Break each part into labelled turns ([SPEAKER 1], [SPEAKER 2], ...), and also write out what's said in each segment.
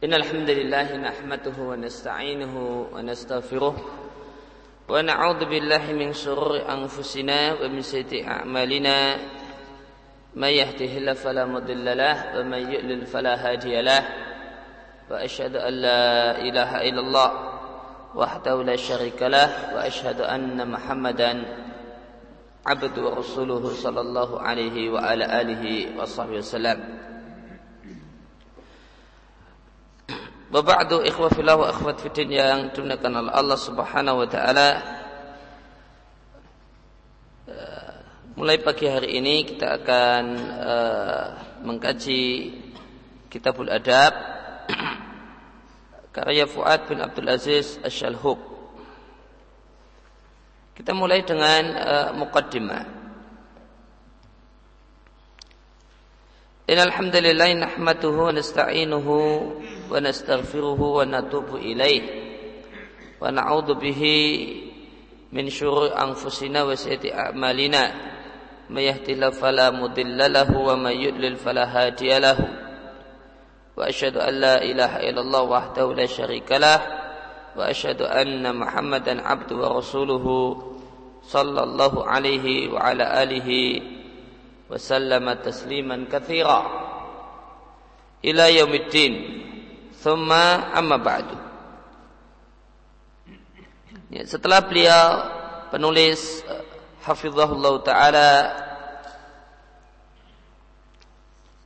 [SPEAKER 1] إن الحمد لله نحمده ونستعينه ونستغفره ونعوذ بالله من شرور أنفسنا ومن سيئات أعمالنا. من يهده الله فلا مضل له ومن يؤلل فلا هادي له. وأشهد أن لا إله إلا الله وحده لا شريك له وأشهد أن محمدا عبد ورسوله صلى الله عليه وعلى آله وصحبه وسلم. Wabadu ikhwa fillah wa akhwat fitin yang dimuliakan oleh Allah Subhanahu wa taala. Eh, mulai pagi hari ini kita akan uh, mengkaji Kitabul Adab karya Fuad bin Abdul Aziz Asy-Syalhub. Kita mulai dengan uh. Innal hamdalillah nahmaduhu wa nasta'inuhu wa nastaghfiruhu wa natubu ilaih wa na'udzu bihi min syururi anfusina wa sayyiati a'malina may yahdihillahu fala mudilla lahu wa may yudlil fala hadiya lahu wa asyhadu an la ilaha illallah wahdahu la syarika lah wa asyhadu anna muhammadan abdu wa rasuluhu وسلم تسليما كثيرا إلى يوم الدين ثم أما بعد ya, setelah beliau penulis uh, hafizahullah taala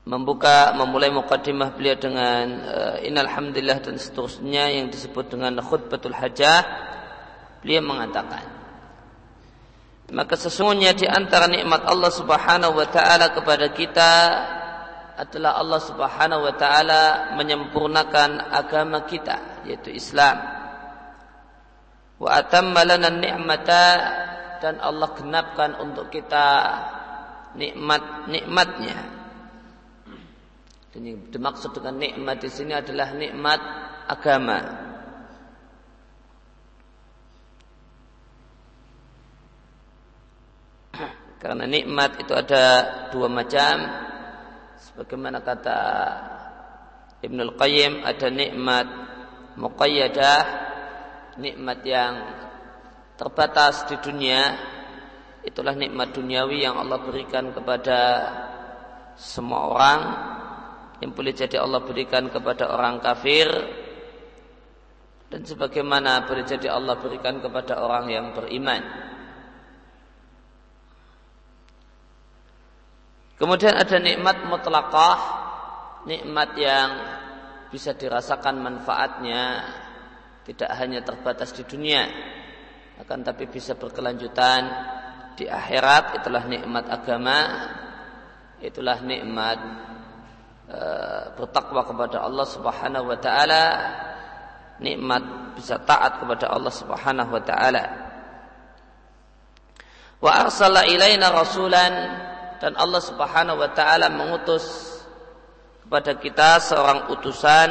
[SPEAKER 1] membuka memulai mukaddimah beliau dengan uh, innal hamdillah dan seterusnya yang disebut dengan khutbatul hajah beliau mengatakan maka sesungguhnya di antara nikmat Allah Subhanahu wa taala kepada kita adalah Allah Subhanahu wa taala menyempurnakan agama kita yaitu Islam. Wa atamma lana ni'mata dan Allah genapkan untuk kita nikmat-nikmatnya. Dan yang dimaksud dengan nikmat di sini adalah nikmat agama. Karena nikmat itu ada dua macam. Sebagaimana kata Ibnul Qayyim ada nikmat muqayyadah, nikmat yang terbatas di dunia. Itulah nikmat duniawi yang Allah berikan kepada semua orang yang boleh jadi Allah berikan kepada orang kafir dan sebagaimana boleh jadi Allah berikan kepada orang yang beriman. Kemudian ada nikmat mutlakah, nikmat yang bisa dirasakan manfaatnya tidak hanya terbatas di dunia, akan tapi bisa berkelanjutan di akhirat. Itulah nikmat agama, itulah nikmat e, bertakwa kepada Allah Subhanahu wa taala, nikmat bisa taat kepada Allah Subhanahu wa taala. Wa arsala ilaina rasulan dan Allah Subhanahu wa taala mengutus kepada kita seorang utusan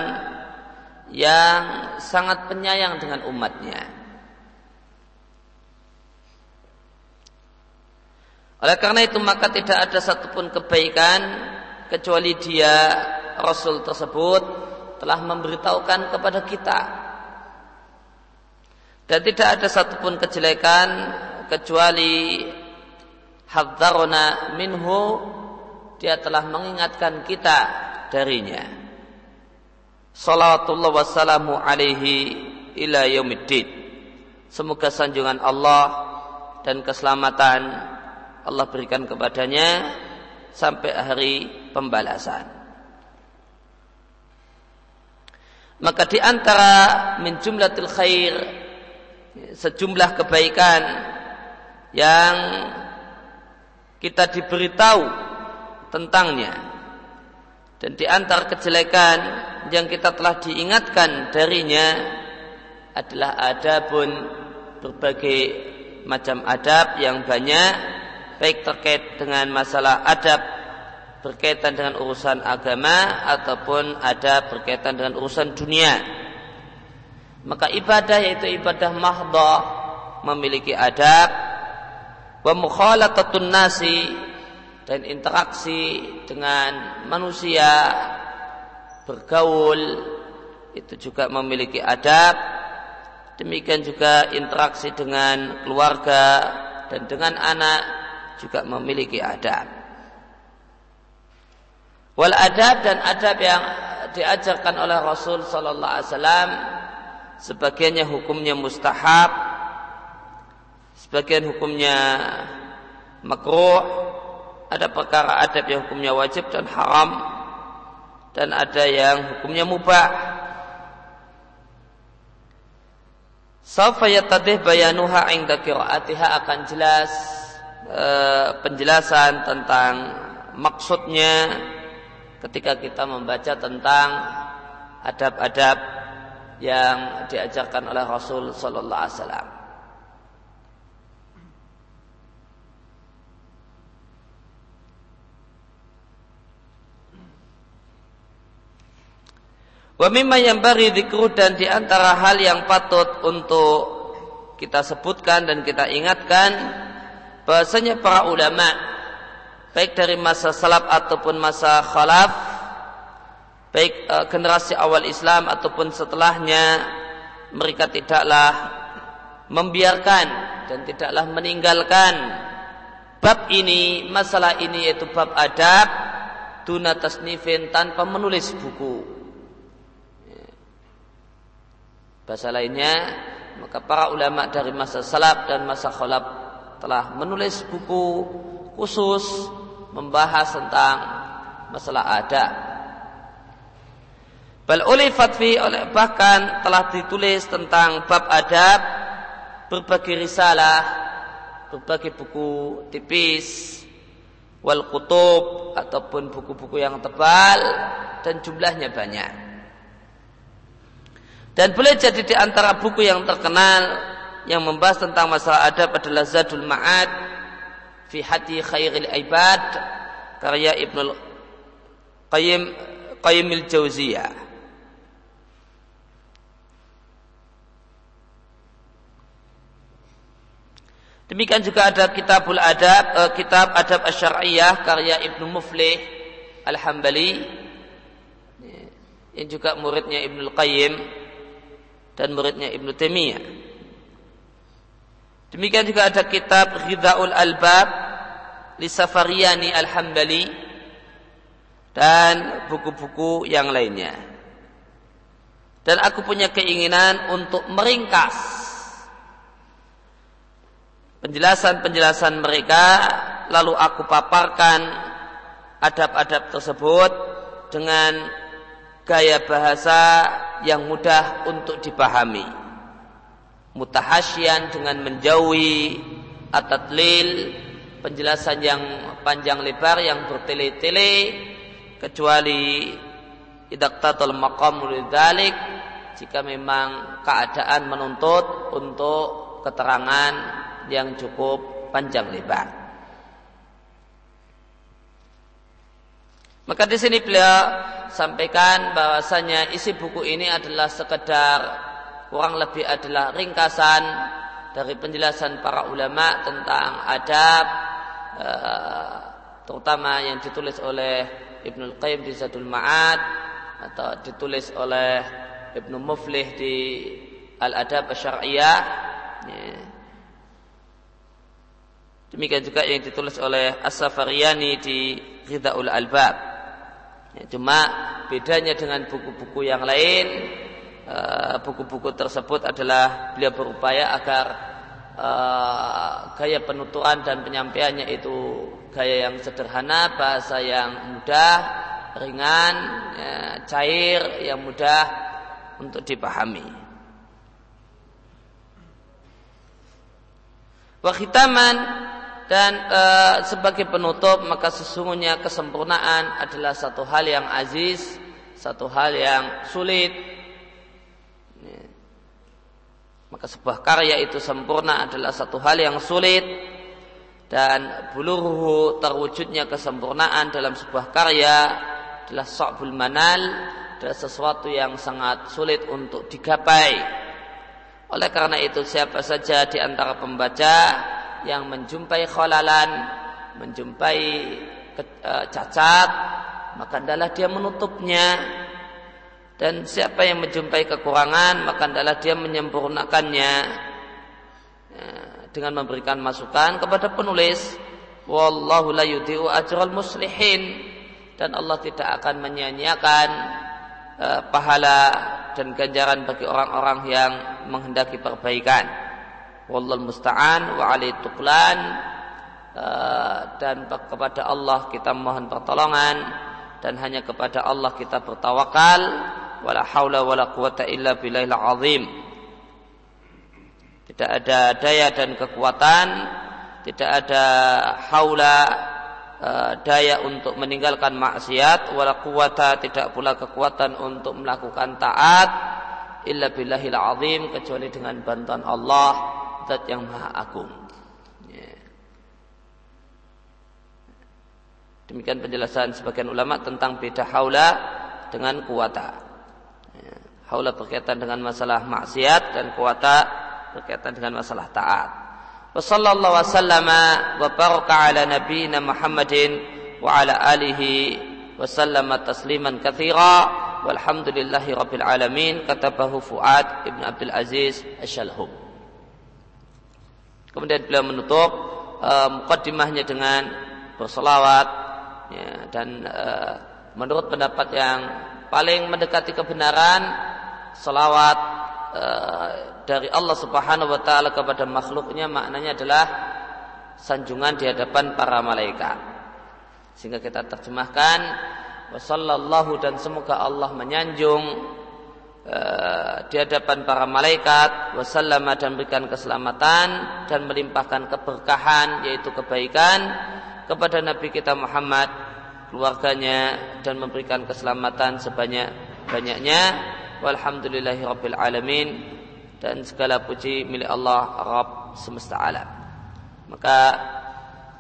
[SPEAKER 1] yang sangat penyayang dengan umatnya. Oleh karena itu maka tidak ada satupun kebaikan kecuali dia Rasul tersebut telah memberitahukan kepada kita. Dan tidak ada satupun kejelekan kecuali hadzarna minhu dia telah mengingatkan kita darinya Salatullah wassalamu alaihi ila yaumiddin Semoga sanjungan Allah dan keselamatan Allah berikan kepadanya sampai hari pembalasan. Maka di antara min jumlatil khair sejumlah kebaikan yang kita diberitahu tentangnya. Dan di antara kejelekan yang kita telah diingatkan darinya adalah adabun berbagai macam adab yang banyak baik terkait dengan masalah adab berkaitan dengan urusan agama ataupun ada berkaitan dengan urusan dunia. Maka ibadah yaitu ibadah mahdoh memiliki adab wa mukhalatatun nasi dan interaksi dengan manusia bergaul itu juga memiliki adab. Demikian juga interaksi dengan keluarga dan dengan anak juga memiliki adab. Wal adab dan adab yang diajarkan oleh Rasul sallallahu alaihi wasallam sebagiannya hukumnya mustahab, sebagian hukumnya makruh, ada perkara adab yang hukumnya wajib dan haram dan ada yang hukumnya mubah. Sawfa yatadih bayanuha inda qiraatiha akan jelas e, penjelasan tentang maksudnya ketika kita membaca tentang adab-adab yang diajarkan oleh Rasul sallallahu alaihi wasallam. Wa mimma yang bari dikru dan di antara hal yang patut untuk kita sebutkan dan kita ingatkan bahasanya para ulama baik dari masa salaf ataupun masa khalaf baik e, generasi awal Islam ataupun setelahnya mereka tidaklah membiarkan dan tidaklah meninggalkan bab ini masalah ini yaitu bab adab tuna tasnifin tanpa menulis buku Bahasa lainnya, maka para ulama dari masa salaf dan masa khalaf telah menulis buku khusus membahas tentang masalah ada. Bal ulifat fi oleh bahkan telah ditulis tentang bab adab berbagai risalah, berbagai buku tipis, wal kutub ataupun buku-buku yang tebal dan jumlahnya banyak. Dan boleh jadi di antara buku yang terkenal yang membahas tentang masalah adab adalah Zadul Ma'ad fi Hati Khairil Ibad karya Ibnu Qayyim Qayyimil Jauziyah. Demikian juga ada kitabul adab, eh, kitab adab asyariyah karya Ibnu Muflih Al-Hambali. Yang juga muridnya Ibnu Qayyim dan muridnya Ibnu Taimiyah. Demikian juga ada kitab Ridhaul Albab li Safariyani Al-Hambali dan buku-buku yang lainnya. Dan aku punya keinginan untuk meringkas penjelasan-penjelasan mereka lalu aku paparkan adab-adab tersebut dengan gaya bahasa yang mudah untuk dipahami. Mutahasyian dengan menjauhi atatlil penjelasan yang panjang lebar yang bertele-tele kecuali idaktatul maqam lidzalik jika memang keadaan menuntut untuk keterangan yang cukup panjang lebar. Maka di sini beliau sampaikan bahwasanya isi buku ini adalah sekedar kurang lebih adalah ringkasan dari penjelasan para ulama tentang adab eh, terutama yang ditulis oleh Ibnu Qayyim di Zadul Ma'ad atau ditulis oleh Ibnu Muflih di Al-Adab Syariah Demikian juga yang ditulis oleh As-Safariyani di Ridhaul Albab. Ya, cuma bedanya dengan buku-buku yang lain, eh, buku-buku tersebut adalah beliau berupaya agar uh, gaya penuturan dan penyampaiannya itu gaya yang sederhana, bahasa yang mudah, ringan, ya, cair, yang mudah untuk dipahami. Wakhitaman dan e, sebagai penutup maka sesungguhnya kesempurnaan adalah satu hal yang aziz, satu hal yang sulit. Maka sebuah karya itu sempurna adalah satu hal yang sulit dan buluruhu terwujudnya kesempurnaan dalam sebuah karya adalah sa'bul manal adalah sesuatu yang sangat sulit untuk digapai. Oleh karena itu siapa saja di antara pembaca yang menjumpai kholalan, menjumpai e, cacat, maka adalah dia menutupnya Dan siapa yang menjumpai kekurangan maka adalah dia menyempurnakannya ya, dengan memberikan masukan kepada penulis. Wallahu la yudhi'u ajral muslihin dan Allah tidak akan menyanyiakan uh, pahala dan ganjaran bagi orang-orang yang menghendaki perbaikan. Wallahu musta'an wa alaihi tuqlan. Uh, dan kepada Allah kita mohon pertolongan. Dan hanya kepada Allah kita bertawakal. Wala haula wala quwata illa billahil azim. Tidak ada daya dan kekuatan. Tidak ada haula uh, daya untuk meninggalkan maksiat. Wala quwata tidak pula kekuatan untuk melakukan taat. Illa billahil azim kecuali dengan bantuan Allah zat yang maha agung ya. demikian penjelasan sebagian ulama tentang beda haula dengan kuwata haula berkaitan dengan masalah maksiat dan kuwata berkaitan dengan masalah taat. Wa sallallahu wasallama wa baraka ala nabiyyina Muhammadin wa ala alihi wa sallama tasliman katsira walhamdulillahi rabbil alamin katabahu Fuad Ibn Abdul Aziz Asy-Shalhub. Kemudian beliau menutup mukaddimahnya dengan berselawat ya, dan uh, menurut pendapat yang paling mendekati kebenaran salawat uh, dari Allah Subhanahu wa taala kepada makhluknya maknanya adalah sanjungan di hadapan para malaikat. Sehingga kita terjemahkan wasallallahu dan semoga Allah menyanjung uh, di hadapan para malaikat wasallama dan berikan keselamatan dan melimpahkan keberkahan yaitu kebaikan kepada Nabi kita Muhammad keluarganya dan memberikan keselamatan sebanyak banyaknya walhamdulillahi rabbil alamin dan segala puji milik Allah Rabb semesta alam. Maka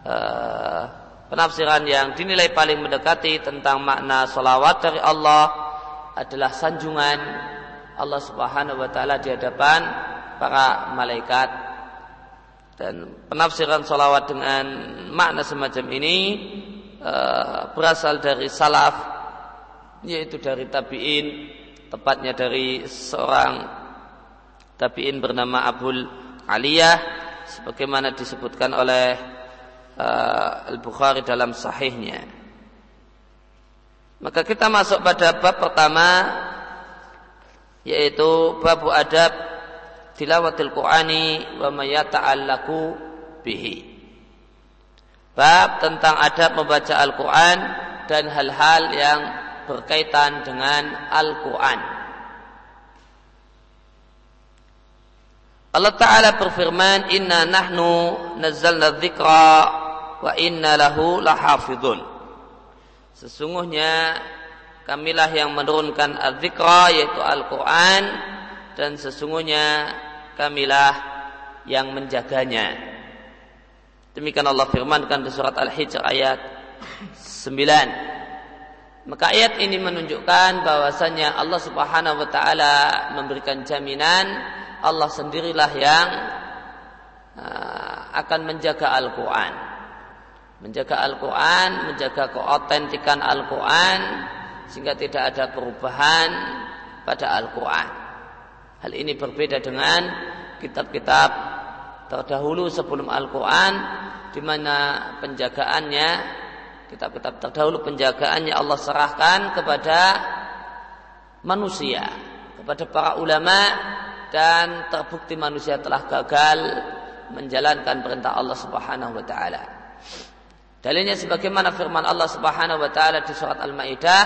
[SPEAKER 1] uh, penafsiran yang dinilai paling mendekati tentang makna salawat dari Allah adalah sanjungan Allah Subhanahu wa taala di hadapan para malaikat dan penafsiran salawat dengan makna semacam ini uh, berasal dari salaf yaitu dari tabi'in tepatnya dari seorang tabi'in bernama Abul Aliyah sebagaimana disebutkan oleh uh, Al-Bukhari dalam sahihnya. Maka kita masuk pada bab pertama yaitu bab adab tilawatil Qur'ani wa ma yata'allaqu bihi. Bab tentang adab membaca Al-Qur'an dan hal-hal yang berkaitan dengan Al-Quran. Allah Ta'ala berfirman, Inna nahnu nazzalna dzikra wa inna lahu lahafidun. Sesungguhnya kamilah yang menurunkan al-dzikra yaitu Al-Quran dan sesungguhnya kamilah yang menjaganya. Demikian Allah firmankan di surat Al-Hijr ayat 9. Maka ayat ini menunjukkan bahwasanya Allah Subhanahu wa taala memberikan jaminan Allah sendirilah yang uh, akan menjaga Al-Qur'an. Menjaga Al-Qur'an, menjaga keautentikan Al-Qur'an sehingga tidak ada perubahan pada Al-Qur'an. Hal ini berbeda dengan kitab-kitab terdahulu sebelum Al-Qur'an di mana penjagaannya kitab-kitab terdahulu penjagaannya Allah serahkan kepada manusia, kepada para ulama dan terbukti manusia telah gagal menjalankan perintah Allah Subhanahu wa taala. Dalilnya sebagaimana firman Allah Subhanahu wa taala di surat Al-Maidah,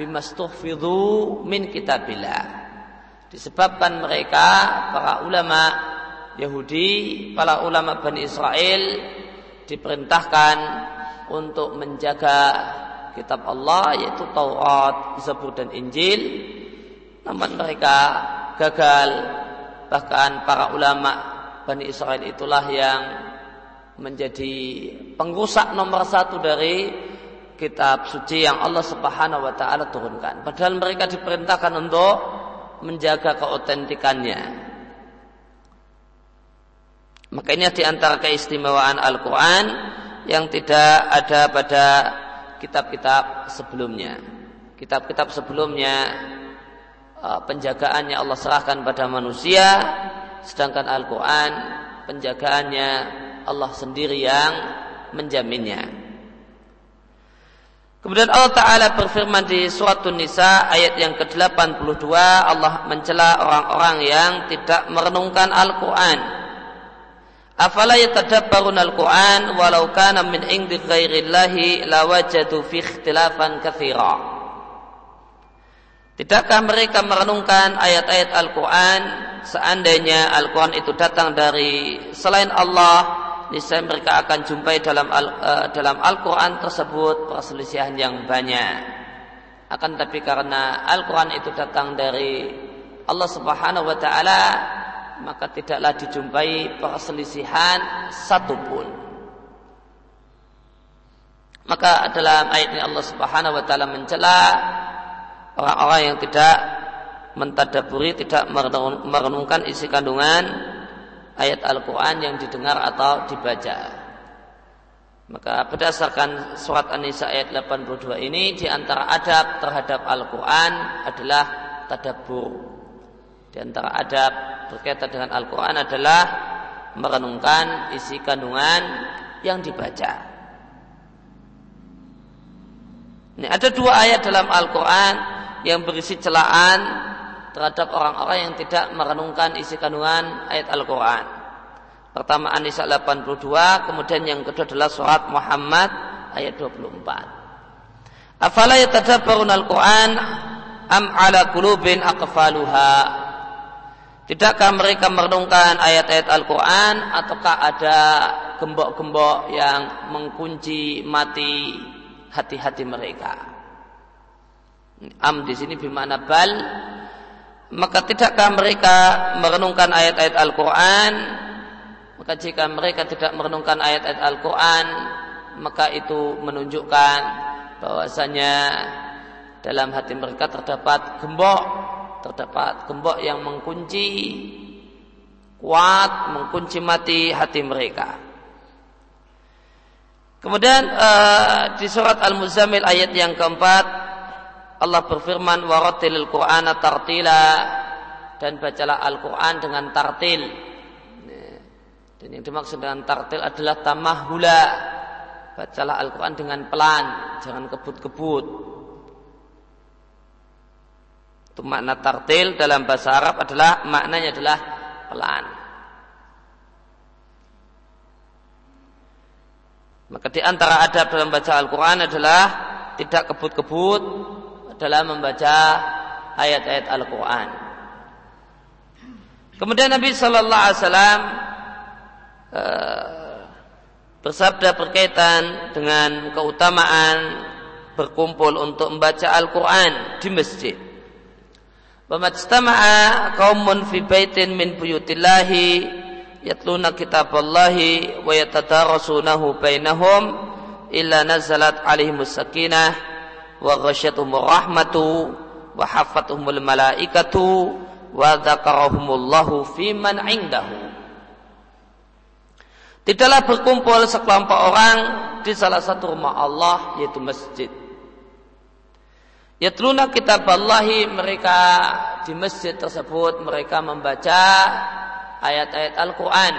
[SPEAKER 1] "Bimastuhfidhu min kitabillah." Disebabkan mereka para ulama Yahudi, para ulama Bani Israel diperintahkan untuk menjaga kitab Allah yaitu Taurat, Zabur dan Injil. Namun mereka gagal. Bahkan para ulama Bani Israel itulah yang menjadi pengrusak nomor satu dari kitab suci yang Allah Subhanahu wa taala turunkan. Padahal mereka diperintahkan untuk menjaga keautentikannya. Makanya di antara keistimewaan Al-Quran yang tidak ada pada kitab-kitab sebelumnya. Kitab-kitab sebelumnya uh, penjagaannya Allah serahkan pada manusia sedangkan Al-Qur'an penjagaannya Allah sendiri yang menjaminnya. Kemudian Allah Ta'ala berfirman di surat Nisa ayat yang ke-82 Allah mencela orang-orang yang tidak merenungkan Al-Quran. Afala yatadabbarun Al-Quran walau kana min indi ghairillahi lawajadu fi ikhtilafan kathira. Tidakkah mereka merenungkan ayat-ayat Al-Quran seandainya Al-Quran itu datang dari selain Allah niscaya mereka akan jumpai dalam al, uh, dalam Al-Qur'an tersebut perselisihan yang banyak. Akan tapi karena Al-Qur'an itu datang dari Allah Subhanahu wa taala, maka tidaklah dijumpai perselisihan satupun. Maka dalam ayat ini Allah Subhanahu wa taala mencela orang-orang yang tidak mentadaburi, tidak merenungkan isi kandungan ayat Al-Quran yang didengar atau dibaca. Maka berdasarkan surat An-Nisa ayat 82 ini di antara adab terhadap Al-Quran adalah tadabbur. Di antara adab berkaitan dengan Al-Quran adalah merenungkan isi kandungan yang dibaca. Ini ada dua ayat dalam Al-Quran yang berisi celaan terhadap orang-orang yang tidak merenungkan isi kandungan ayat Al-Quran. Pertama An-Nisa 82, kemudian yang kedua adalah surat Muhammad ayat 24. Afala yatadabbarun Al-Quran am ala kulubin aqfaluha. Tidakkah mereka merenungkan ayat-ayat Al-Quran ataukah ada gembok-gembok yang mengunci mati hati-hati mereka? Am di sini bermakna bal maka tidakkah mereka merenungkan ayat-ayat Al-Quran? Maka jika mereka tidak merenungkan ayat-ayat Al-Quran maka itu menunjukkan bahwasanya dalam hati mereka terdapat gembok terdapat gembok yang mengunci kuat mengunci mati hati mereka. Kemudian uh, di surat Al-Muzammil ayat yang keempat Allah berfirman waratilil Qur'ana tartila dan bacalah Al-Qur'an dengan tartil. Dan yang dimaksud dengan tartil adalah tamahula. Bacalah Al-Qur'an dengan pelan, jangan kebut-kebut. Itu makna tartil dalam bahasa Arab adalah maknanya adalah pelan. Maka di antara adab dalam baca Al-Quran adalah tidak kebut-kebut, dalam membaca ayat-ayat Al-Quran. Kemudian Nabi Shallallahu Alaihi Wasallam uh, bersabda berkaitan dengan keutamaan berkumpul untuk membaca Al-Quran di masjid. Wamajtama'a kaumun fi baitin min buyutillahi yatluna kitaballahi wa yatadarasunahu bainahum illa nazalat alaihimus sakinah wa ghasyatuhumur rahmatu wa hafathumul malaikatu wa dzakarahumullahu fiman indahu Tidaklah berkumpul sekelompok orang di salah satu rumah Allah yaitu masjid. Yatluna kitab Allahi mereka di masjid tersebut mereka membaca ayat-ayat Al-Quran.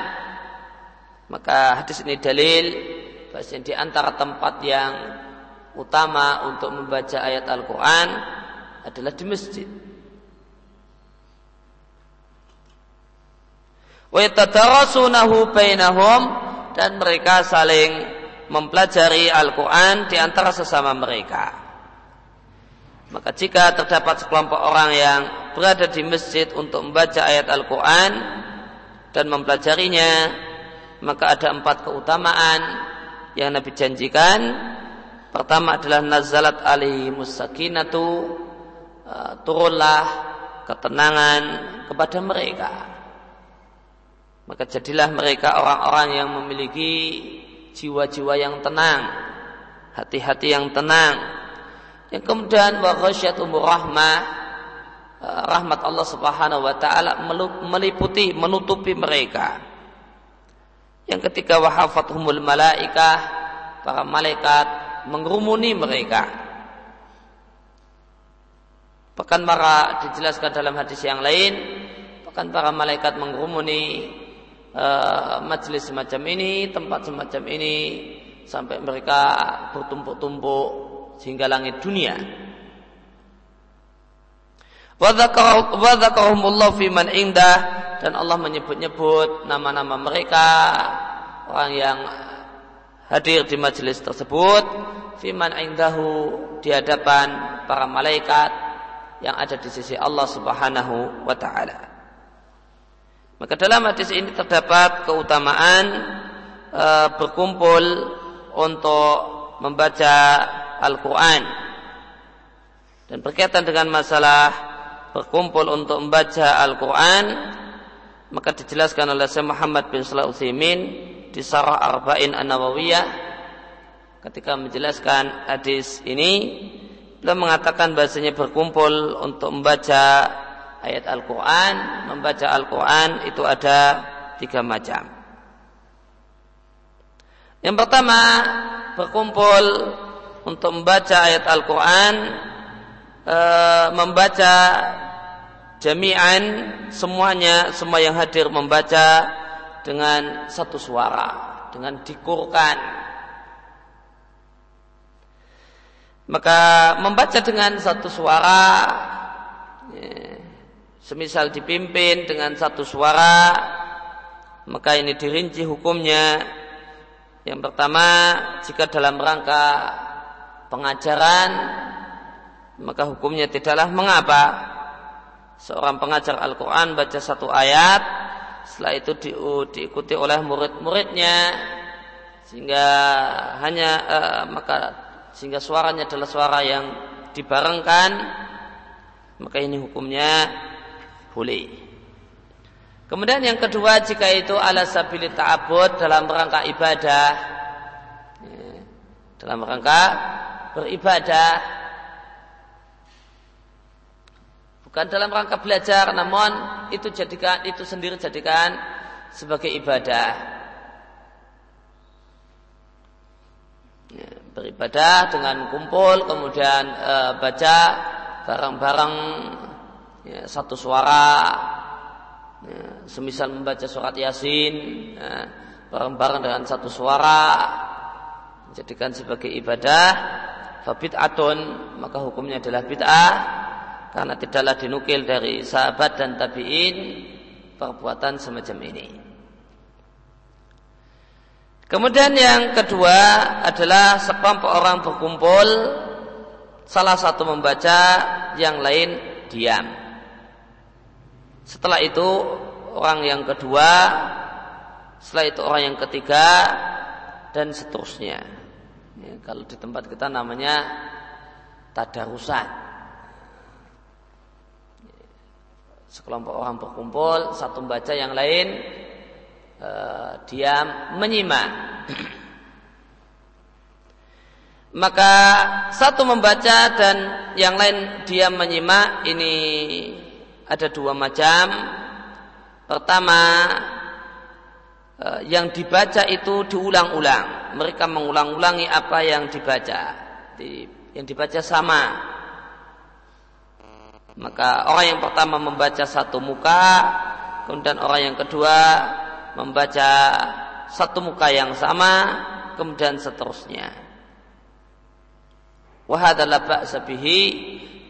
[SPEAKER 1] Maka hadis ini dalil bahwa di antara tempat yang utama untuk membaca ayat Al-Quran adalah di masjid. Wa bainahum dan mereka saling mempelajari Al-Quran di antara sesama mereka. Maka jika terdapat sekelompok orang yang berada di masjid untuk membaca ayat Al-Quran dan mempelajarinya, maka ada empat keutamaan yang Nabi janjikan Pertama adalah nazalat alaihi musakinatu uh, turunlah ketenangan kepada mereka. Maka jadilah mereka orang-orang yang memiliki jiwa-jiwa yang tenang, hati-hati yang tenang. Yang kemudian wa rahmah uh, rahmat Allah Subhanahu wa taala meliputi menutupi mereka. Yang ketiga wa hafathumul malaikah para malaikat mengerumuni mereka. Bahkan para dijelaskan dalam hadis yang lain, bahkan para malaikat mengerumuni uh, majelis semacam ini, tempat semacam ini sampai mereka bertumpuk-tumpuk sehingga langit dunia. Wadzakarahumullah fi man indah dan Allah menyebut-nyebut nama-nama mereka orang yang hadir di majelis tersebut fi man indahu di hadapan para malaikat yang ada di sisi Allah Subhanahu wa taala. Maka dalam hadis ini terdapat keutamaan e, berkumpul untuk membaca Al-Qur'an. Dan berkaitan dengan masalah berkumpul untuk membaca Al-Qur'an, maka dijelaskan oleh Syekh Muhammad bin Shalih Utsaimin di Sarah Arba'in An-Nawawiyah ketika menjelaskan hadis ini beliau mengatakan bahasanya berkumpul untuk membaca ayat Al-Quran, membaca Al-Quran itu ada tiga macam. Yang pertama, berkumpul untuk membaca ayat Al-Quran, e, membaca jami'an semuanya, semua yang hadir membaca dengan satu suara, dengan dikurkan, Maka membaca dengan satu suara, ya, semisal dipimpin dengan satu suara, maka ini dirinci hukumnya. Yang pertama, jika dalam rangka pengajaran, maka hukumnya tidaklah mengapa seorang pengajar Al-Quran baca satu ayat, setelah itu di, diikuti oleh murid-muridnya, sehingga hanya uh, maka sehingga suaranya adalah suara yang dibarengkan. Maka ini hukumnya boleh. Kemudian yang kedua jika itu ala sabili ta'abud dalam rangka ibadah. Ya, dalam rangka beribadah bukan dalam rangka belajar namun itu jadikan itu sendiri jadikan sebagai ibadah. Beribadah dengan kumpul kemudian e, baca bareng-bareng ya, satu suara ya, semisal membaca surat yasin ya, bareng-bareng dengan satu suara jadikan sebagai ibadah. Atun maka hukumnya adalah bid'ah karena tidaklah dinukil dari sahabat dan tabi'in perbuatan semacam ini. Kemudian yang kedua adalah sekelompok orang berkumpul, salah satu membaca, yang lain diam. Setelah itu orang yang kedua, setelah itu orang yang ketiga, dan seterusnya. Ya, kalau di tempat kita namanya tadarusan. Sekelompok orang berkumpul, satu membaca, yang lain uh, diam menyimak. Maka satu membaca dan yang lain diam menyimak ini ada dua macam. Pertama uh, yang dibaca itu diulang-ulang. Mereka mengulang-ulangi apa yang dibaca. Di, yang dibaca sama. Maka orang yang pertama membaca satu muka, kemudian orang yang kedua membaca satu muka yang sama kemudian seterusnya. Wahadalah ba'sabihi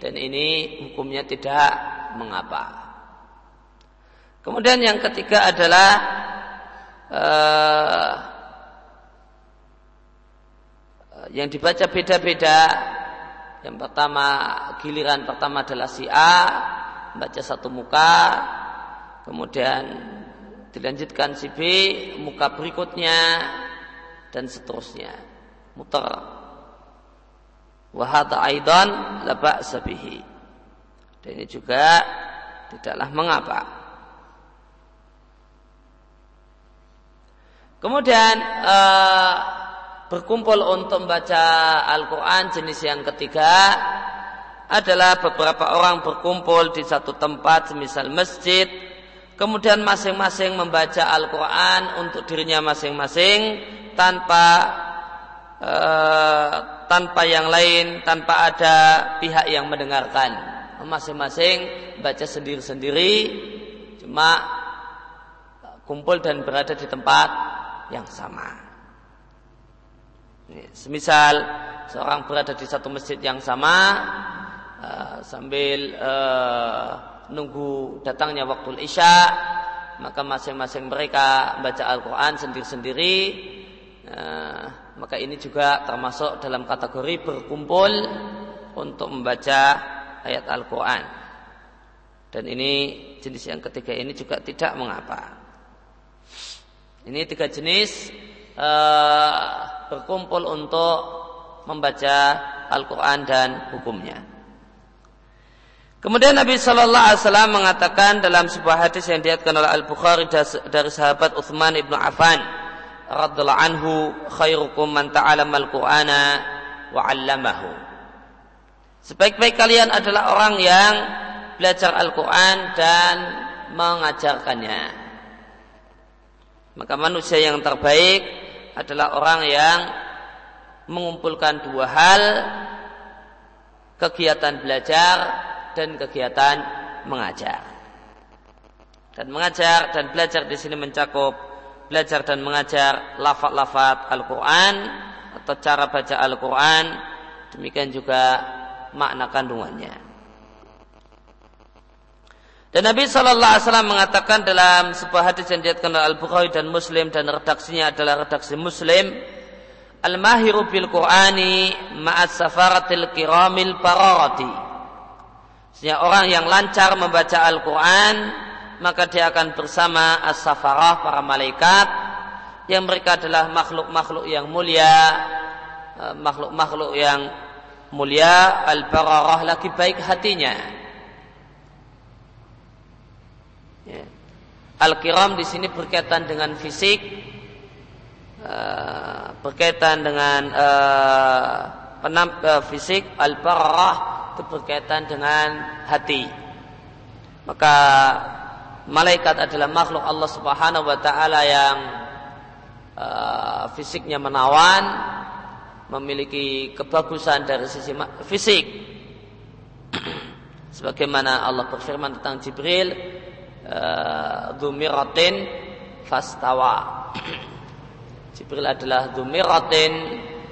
[SPEAKER 1] dan ini hukumnya tidak mengapa. Kemudian yang ketiga adalah uh, yang dibaca beda-beda. Yang pertama giliran pertama adalah si A membaca satu muka, kemudian dilanjutkan si B muka berikutnya dan seterusnya. Muter wahata aidan laba sabihi dan ini juga tidaklah mengapa. Kemudian uh, berkumpul untuk membaca Al-Quran jenis yang ketiga adalah beberapa orang berkumpul di satu tempat semisal masjid kemudian masing-masing membaca Al-Quran untuk dirinya masing-masing tanpa uh, tanpa yang lain, tanpa ada pihak yang mendengarkan. masing-masing baca sendiri-sendiri cuma kumpul dan berada di tempat yang sama. Semisal seorang berada di satu masjid yang sama uh, sambil uh, nunggu datangnya waktu isya, maka masing-masing mereka baca Al-Quran sendiri-sendiri. Uh, maka ini juga termasuk dalam kategori berkumpul untuk membaca ayat Al-Quran. Dan ini jenis yang ketiga ini juga tidak mengapa. Ini tiga jenis uh, berkumpul untuk membaca Al-Quran dan hukumnya. Kemudian Nabi Shallallahu Alaihi Wasallam mengatakan dalam sebuah hadis yang diatkan oleh Al Bukhari dari sahabat Uthman ibnu Affan, radhiallahu anhu, khairukum man ta'alama al-Qur'ana wa 'allamahu. Sebaik-baik kalian adalah orang yang belajar Al-Quran dan mengajarkannya. Maka manusia yang terbaik adalah orang yang mengumpulkan dua hal kegiatan belajar dan kegiatan mengajar. Dan mengajar dan belajar di sini mencakup belajar dan mengajar lafaz-lafaz Al-Qur'an atau cara baca Al-Qur'an, demikian juga makna kandungannya. Dan Nabi Shallallahu Alaihi Wasallam mengatakan dalam sebuah hadis yang diatkan oleh Al Bukhari dan Muslim dan redaksinya adalah redaksi Muslim, Al mahiru bil Qur'ani ma'as safaratil kiramil pararati. Sehingga orang yang lancar membaca Al Quran maka dia akan bersama as-safarah para malaikat yang mereka adalah makhluk-makhluk yang mulia, eh, makhluk-makhluk yang mulia al-bararah lagi baik hatinya Ya. Al-kiram di sini berkaitan dengan fisik, uh, berkaitan dengan uh, penam, uh, fisik, al-bararah itu berkaitan dengan hati. Maka malaikat adalah makhluk Allah Subhanahu wa taala yang uh, fisiknya menawan, memiliki kebagusan dari sisi fisik. Sebagaimana Allah berfirman tentang Jibril, Dumiratin fastawa. Jibril adalah Dumiratin.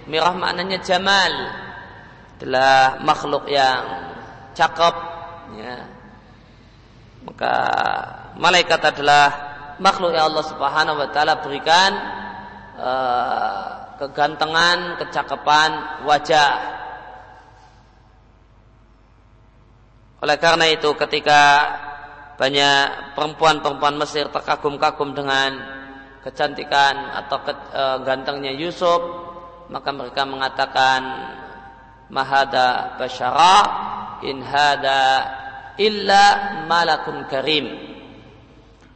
[SPEAKER 1] Mirah maknanya jamal. Adalah makhluk yang cakep. Ya. Maka malaikat adalah makhluk yang Allah Subhanahu wa taala berikan uh, kegantengan, kecakapan wajah. Oleh karena itu ketika banyak perempuan-perempuan Mesir terkagum-kagum dengan kecantikan atau ke, e, gantengnya Yusuf. Maka mereka mengatakan mahada basyara in hada illa malakun karim.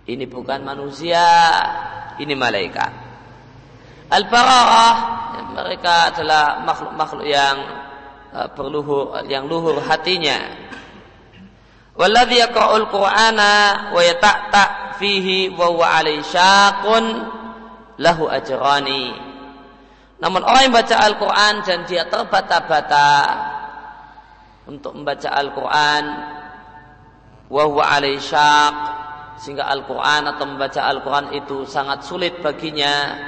[SPEAKER 1] Ini bukan manusia ini malaikat. Al-bararah mereka adalah makhluk-makhluk yang e, berluhur yang luhur hatinya Walladhi yaqra'ul Qur'ana wa yata'ta fihi wa huwa syaqun lahu ajrani. Namun orang yang baca Al-Quran dan dia terbata-bata untuk membaca Al-Quran wa huwa syaq sehingga Al-Quran atau membaca Al-Quran itu sangat sulit baginya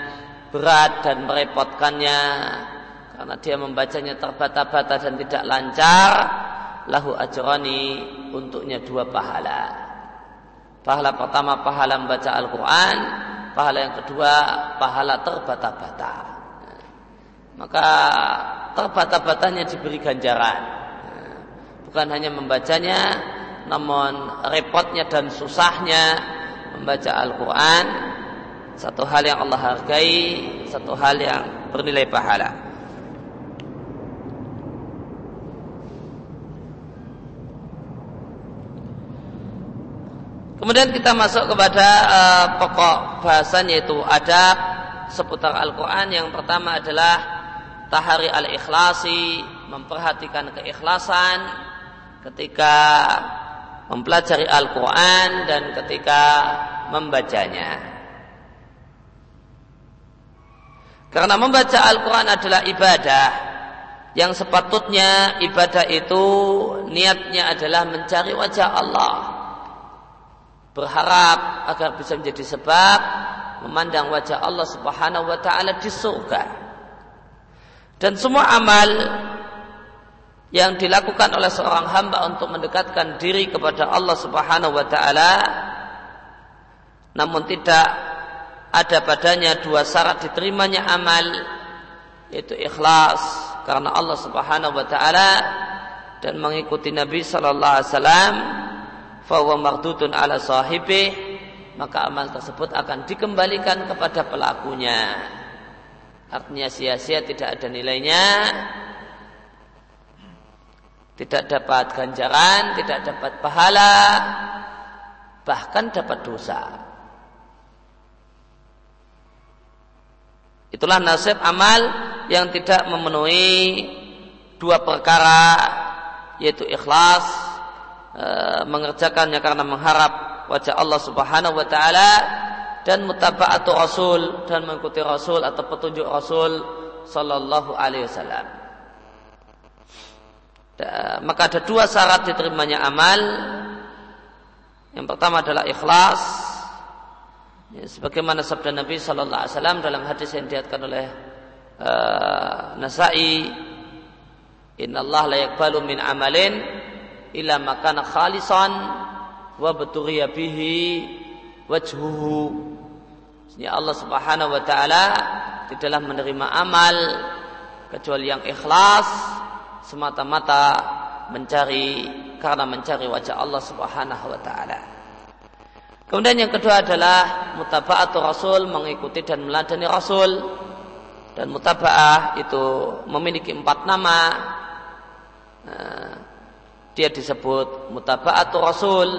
[SPEAKER 1] berat dan merepotkannya karena dia membacanya terbata-bata dan tidak lancar lahu ajrani untuknya dua pahala. Pahala pertama pahala membaca Al-Quran, pahala yang kedua pahala terbata-bata. Maka terbata-batanya diberi ganjaran. Bukan hanya membacanya, namun repotnya dan susahnya membaca Al-Quran satu hal yang Allah hargai, satu hal yang bernilai pahala. Kemudian kita masuk kepada uh, pokok bahasan yaitu adab seputar Al-Quran. Yang pertama adalah tahari al-ikhlasi, memperhatikan keikhlasan ketika mempelajari Al-Quran dan ketika membacanya. Karena membaca Al-Quran adalah ibadah yang sepatutnya ibadah itu niatnya adalah mencari wajah Allah berharap agar bisa menjadi sebab memandang wajah Allah Subhanahu wa taala di surga. Dan semua amal yang dilakukan oleh seorang hamba untuk mendekatkan diri kepada Allah Subhanahu wa taala namun tidak ada padanya dua syarat diterimanya amal yaitu ikhlas karena Allah Subhanahu wa taala dan mengikuti Nabi sallallahu alaihi wasallam fa mardudun ala sahibi maka amal tersebut akan dikembalikan kepada pelakunya artinya sia-sia tidak ada nilainya tidak dapat ganjaran, tidak dapat pahala, bahkan dapat dosa. Itulah nasib amal yang tidak memenuhi dua perkara yaitu ikhlas e, mengerjakannya karena mengharap wajah Allah Subhanahu wa taala dan mutaba'atu Rasul dan mengikuti Rasul atau petunjuk Rasul sallallahu alaihi wasallam. Maka ada dua syarat diterimanya amal. Yang pertama adalah ikhlas Ya, sebagaimana sabda Nabi Sallallahu Alaihi Wasallam dalam hadis yang diatkan oleh uh, Nasai, Inna Allah la yakbalu min amalin illa makana khalisan wa beturiya bihi wajhuhu. Ya Allah Subhanahu wa taala tidaklah menerima amal kecuali yang ikhlas semata-mata mencari karena mencari wajah Allah Subhanahu wa taala. Kemudian yang kedua adalah mutaba'atu Rasul mengikuti dan meladani Rasul dan mutaba'ah itu memiliki empat nama. Nah, dia disebut mutaba'atu Rasul,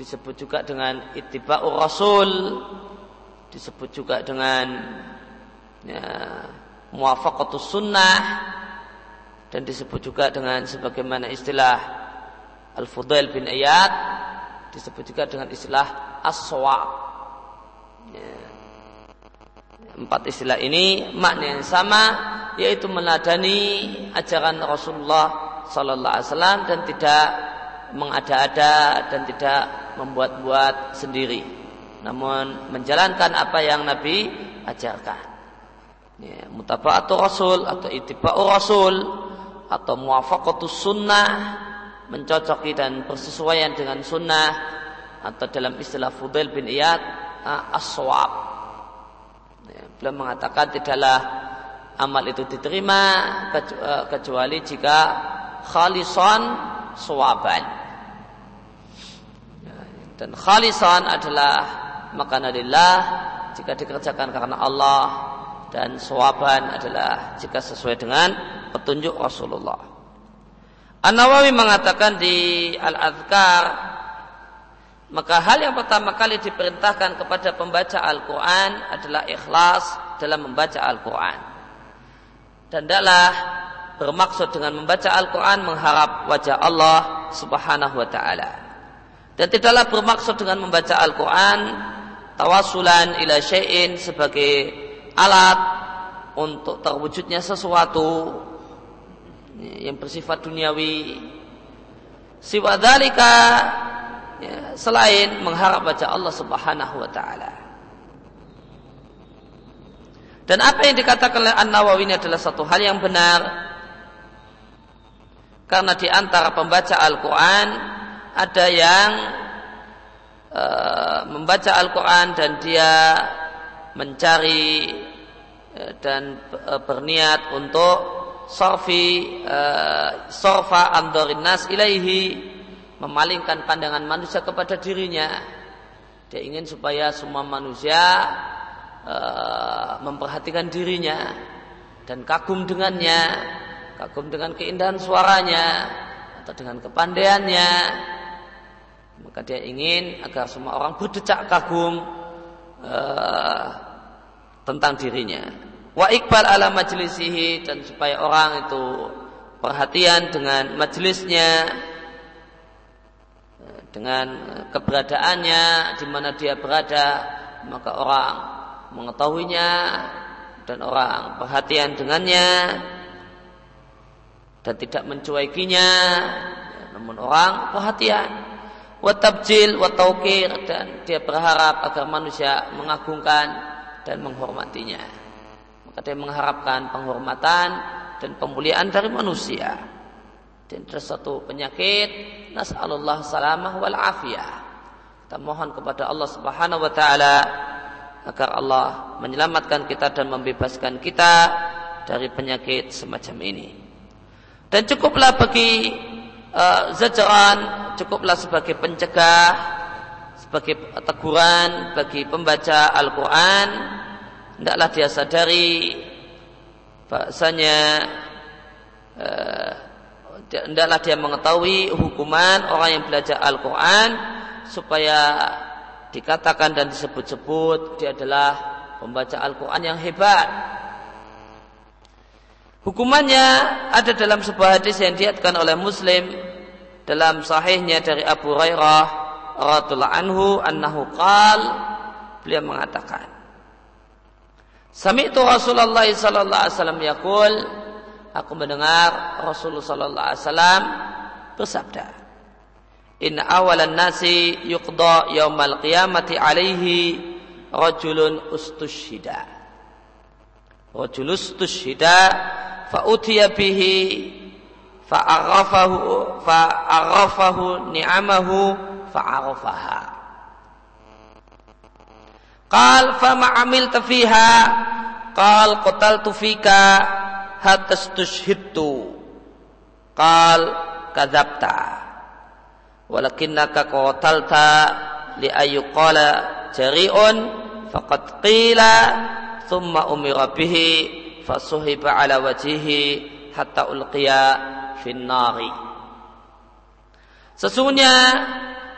[SPEAKER 1] disebut juga dengan ittiba'u Rasul, disebut juga dengan ya, muwafaqatus sunnah dan disebut juga dengan sebagaimana istilah Al-Fudail bin Iyad disebut juga dengan istilah as ya. Empat istilah ini makna yang sama yaitu meladani ajaran Rasulullah Sallallahu Alaihi Wasallam dan tidak mengada-ada dan tidak membuat-buat sendiri, namun menjalankan apa yang Nabi ajarkan. Ya, mutaba'atu Rasul atau itiba'u Rasul atau muwafaqatus sunnah mencocoki dan bersesuaian dengan sunnah atau dalam istilah Fudail bin Iyad as-sawab. Ya, beliau mengatakan tidaklah amal itu diterima eh, kecuali jika khalisan sawaban. Ya, dan khalisan adalah makanadillah jika dikerjakan karena Allah dan sawaban adalah jika sesuai dengan petunjuk Rasulullah. An-Nawawi mengatakan di Al-Azkar maka hal yang pertama kali diperintahkan kepada pembaca Al-Quran adalah ikhlas dalam membaca Al-Quran. Dan adalah bermaksud dengan membaca Al-Quran mengharap wajah Allah subhanahu wa ta'ala. Dan tidaklah bermaksud dengan membaca Al-Quran tawasulan ila syai'in sebagai alat untuk terwujudnya sesuatu yang bersifat duniawi siwadalika ya, selain mengharap baca Allah Subhanahu wa taala. Dan apa yang dikatakan oleh An-Nawawi ini adalah satu hal yang benar. Karena di antara pembaca Al-Quran ada yang uh, membaca Al-Quran dan dia mencari uh, dan uh, berniat untuk sorfi uh, sorfa andorin nas ilaihi memalingkan pandangan manusia kepada dirinya. Dia ingin supaya semua manusia memperhatikan dirinya dan kagum dengannya kagum dengan keindahan suaranya atau dengan kepandaiannya. Maka dia ingin agar semua orang berdecak kagum uh, tentang dirinya. Wa ikbal ala majlisihi dan supaya orang itu perhatian dengan majelisnya dengan keberadaannya di mana dia berada maka orang mengetahuinya dan orang perhatian dengannya dan tidak mencuekinya. Namun orang perhatian. Wa tabjil wa dan dia berharap agar manusia mengagungkan dan menghormatinya. Maka dia mengharapkan penghormatan dan pemuliaan dari manusia. Dan ada satu penyakit nas'alullah salamah wal afiyah. Kita mohon kepada Allah Subhanahu wa taala agar Allah menyelamatkan kita dan membebaskan kita dari penyakit semacam ini. Dan cukuplah bagi uh, zajaran, cukuplah sebagai pencegah, sebagai teguran bagi pembaca Al-Quran, hendaklah dia sadari bahasanya uh, hendaklah dia mengetahui hukuman orang yang belajar Al-Quran supaya dikatakan dan disebut-sebut dia adalah pembaca Al-Quran yang hebat Hukumannya ada dalam sebuah hadis yang diatkan oleh Muslim dalam sahihnya dari Abu Hurairah radhiyallahu anhu annahu qal beliau mengatakan Sami'tu Rasulullah sallallahu alaihi wasallam yaqul aku mendengar Rasulullah sallallahu alaihi wasallam bersabda In awalan nasi yuqda yaumal qiyamati alaihi rajulun ustushhida Rajulun ustushhida fa'utiya bihi fa'arafahu fa'arafahu ni'amahu fa'arafaha qal fama amilta fiha? Qal qataltu fika hatta stushhidtu qal kadzabta. Walakinnaka qatalta li ayyuqala jari'un faqad qila thumma umira bihi fasuhiba ala wajihi hatta ulqiya finnari. Sesungguhnya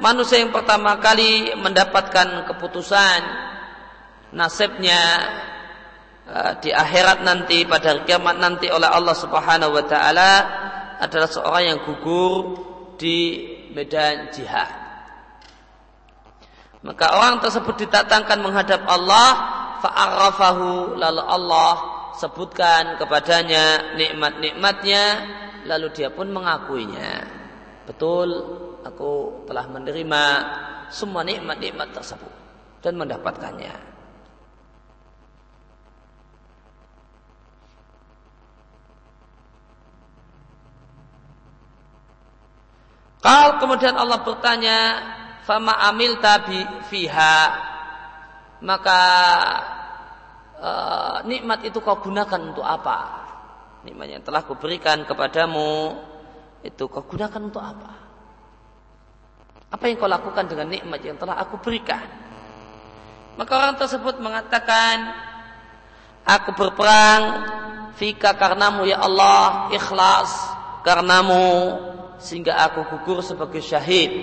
[SPEAKER 1] manusia yang pertama kali mendapatkan keputusan nasibnya uh, di akhirat nanti pada kiamat nanti oleh Allah Subhanahu wa taala adalah seorang yang gugur di medan jihad. Maka orang tersebut ditatangkan menghadap Allah fa'arafahu lalu Allah sebutkan kepadanya nikmat-nikmatnya lalu dia pun mengakuinya betul aku telah menerima semua nikmat-nikmat tersebut dan mendapatkannya Kal kemudian Allah bertanya, "Fama amil tabi fiha?" Maka Eh, nikmat itu kau gunakan untuk apa? Nikmat yang telah kuberikan kepadamu itu kau gunakan untuk apa? Apa yang kau lakukan dengan nikmat yang telah aku berikan? Maka orang tersebut mengatakan, aku berperang fika karenamu ya Allah, ikhlas karenamu sehingga aku gugur sebagai syahid.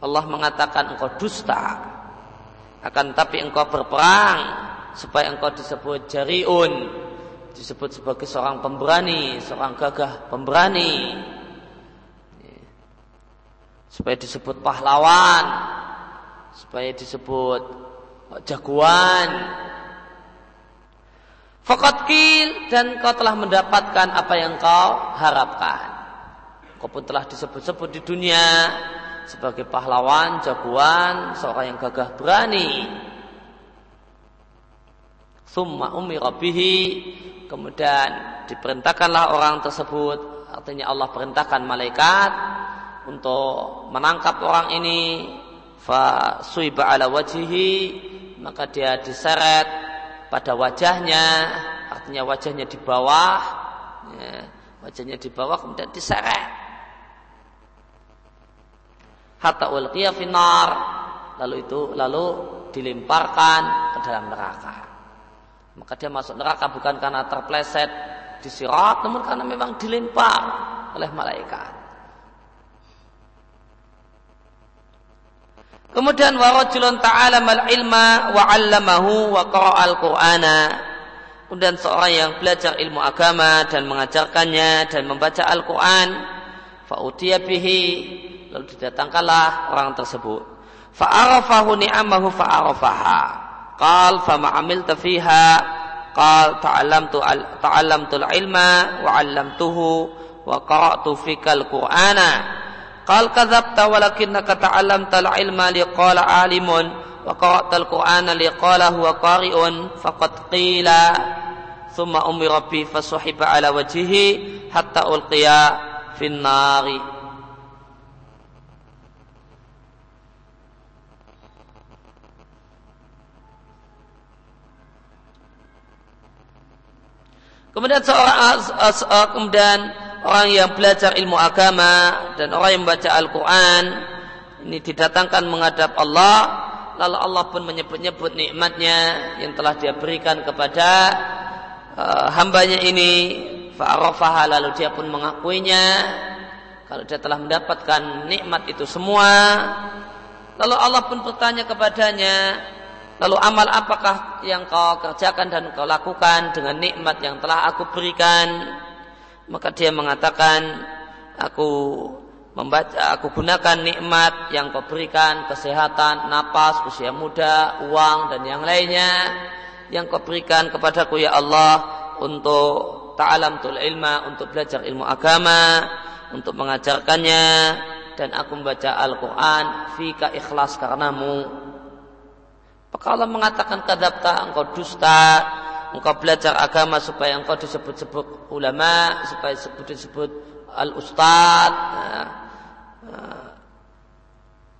[SPEAKER 1] Allah mengatakan engkau dusta. Akan tapi engkau berperang supaya engkau disebut jariun disebut sebagai seorang pemberani seorang gagah pemberani. Supaya disebut pahlawan supaya disebut jagoan. Fakat kil dan kau telah mendapatkan apa yang kau harapkan. Kau pun telah disebut-sebut di dunia sebagai pahlawan, jagoan, seorang yang gagah berani. Summa umira bihi. Kemudian diperintahkanlah orang tersebut. Artinya Allah perintahkan malaikat untuk menangkap orang ini. Fa suiba ala wajihi maka dia diseret pada wajahnya. Artinya wajahnya di bawah. Ya, wajahnya di bawah kemudian diseret hatta ulqiya finar lalu itu lalu dilemparkan ke dalam neraka maka dia masuk neraka bukan karena terpleset di sirat, namun karena memang dilempar oleh malaikat. Kemudian warajulun ta'ala mal ilma wa 'allamahu wa qara'al qur'ana. Kemudian seorang yang belajar ilmu agama dan mengajarkannya dan membaca Al-Qur'an, fa'utiya bihi lalu didatangkanlah orang tersebut. Fa'arafahu ni'amahu fa'arafaha. Qal fama amilta fiha qal ta'allamtu ta'allamtul ilma wa 'allamtuhu wa qara'tu fikal qur'ana qal kadzabta walakinnaka ta'allamtal ilma liqala 'alimun wa qara'tal qur'ana liqala huwa qari'un faqad qila thumma umira bi fasuhiba ala wajhihi hatta ulqiya nari Kemudian seorang uh, kemudian orang yang belajar ilmu agama dan orang yang membaca Al-Quran ini didatangkan menghadap Allah lalu Allah pun menyebut-nyebut nikmatnya yang telah dia berikan kepada uh, hambanya ini. Fa'arafaha lalu dia pun mengakuinya. Kalau dia telah mendapatkan nikmat itu semua lalu Allah pun bertanya kepadanya Lalu amal apakah yang kau kerjakan dan kau lakukan dengan nikmat yang telah aku berikan? Maka dia mengatakan, aku membaca, aku gunakan nikmat yang kau berikan, kesehatan, napas, usia muda, uang dan yang lainnya yang kau berikan kepadaku ya Allah untuk ta'alam tul ilma, untuk belajar ilmu agama, untuk mengajarkannya dan aku membaca Al-Quran fika ikhlas karenamu maka Allah mengatakan kadapta engkau dusta, engkau belajar agama supaya engkau disebut-sebut ulama, supaya disebut-sebut al-ustad, nah, nah,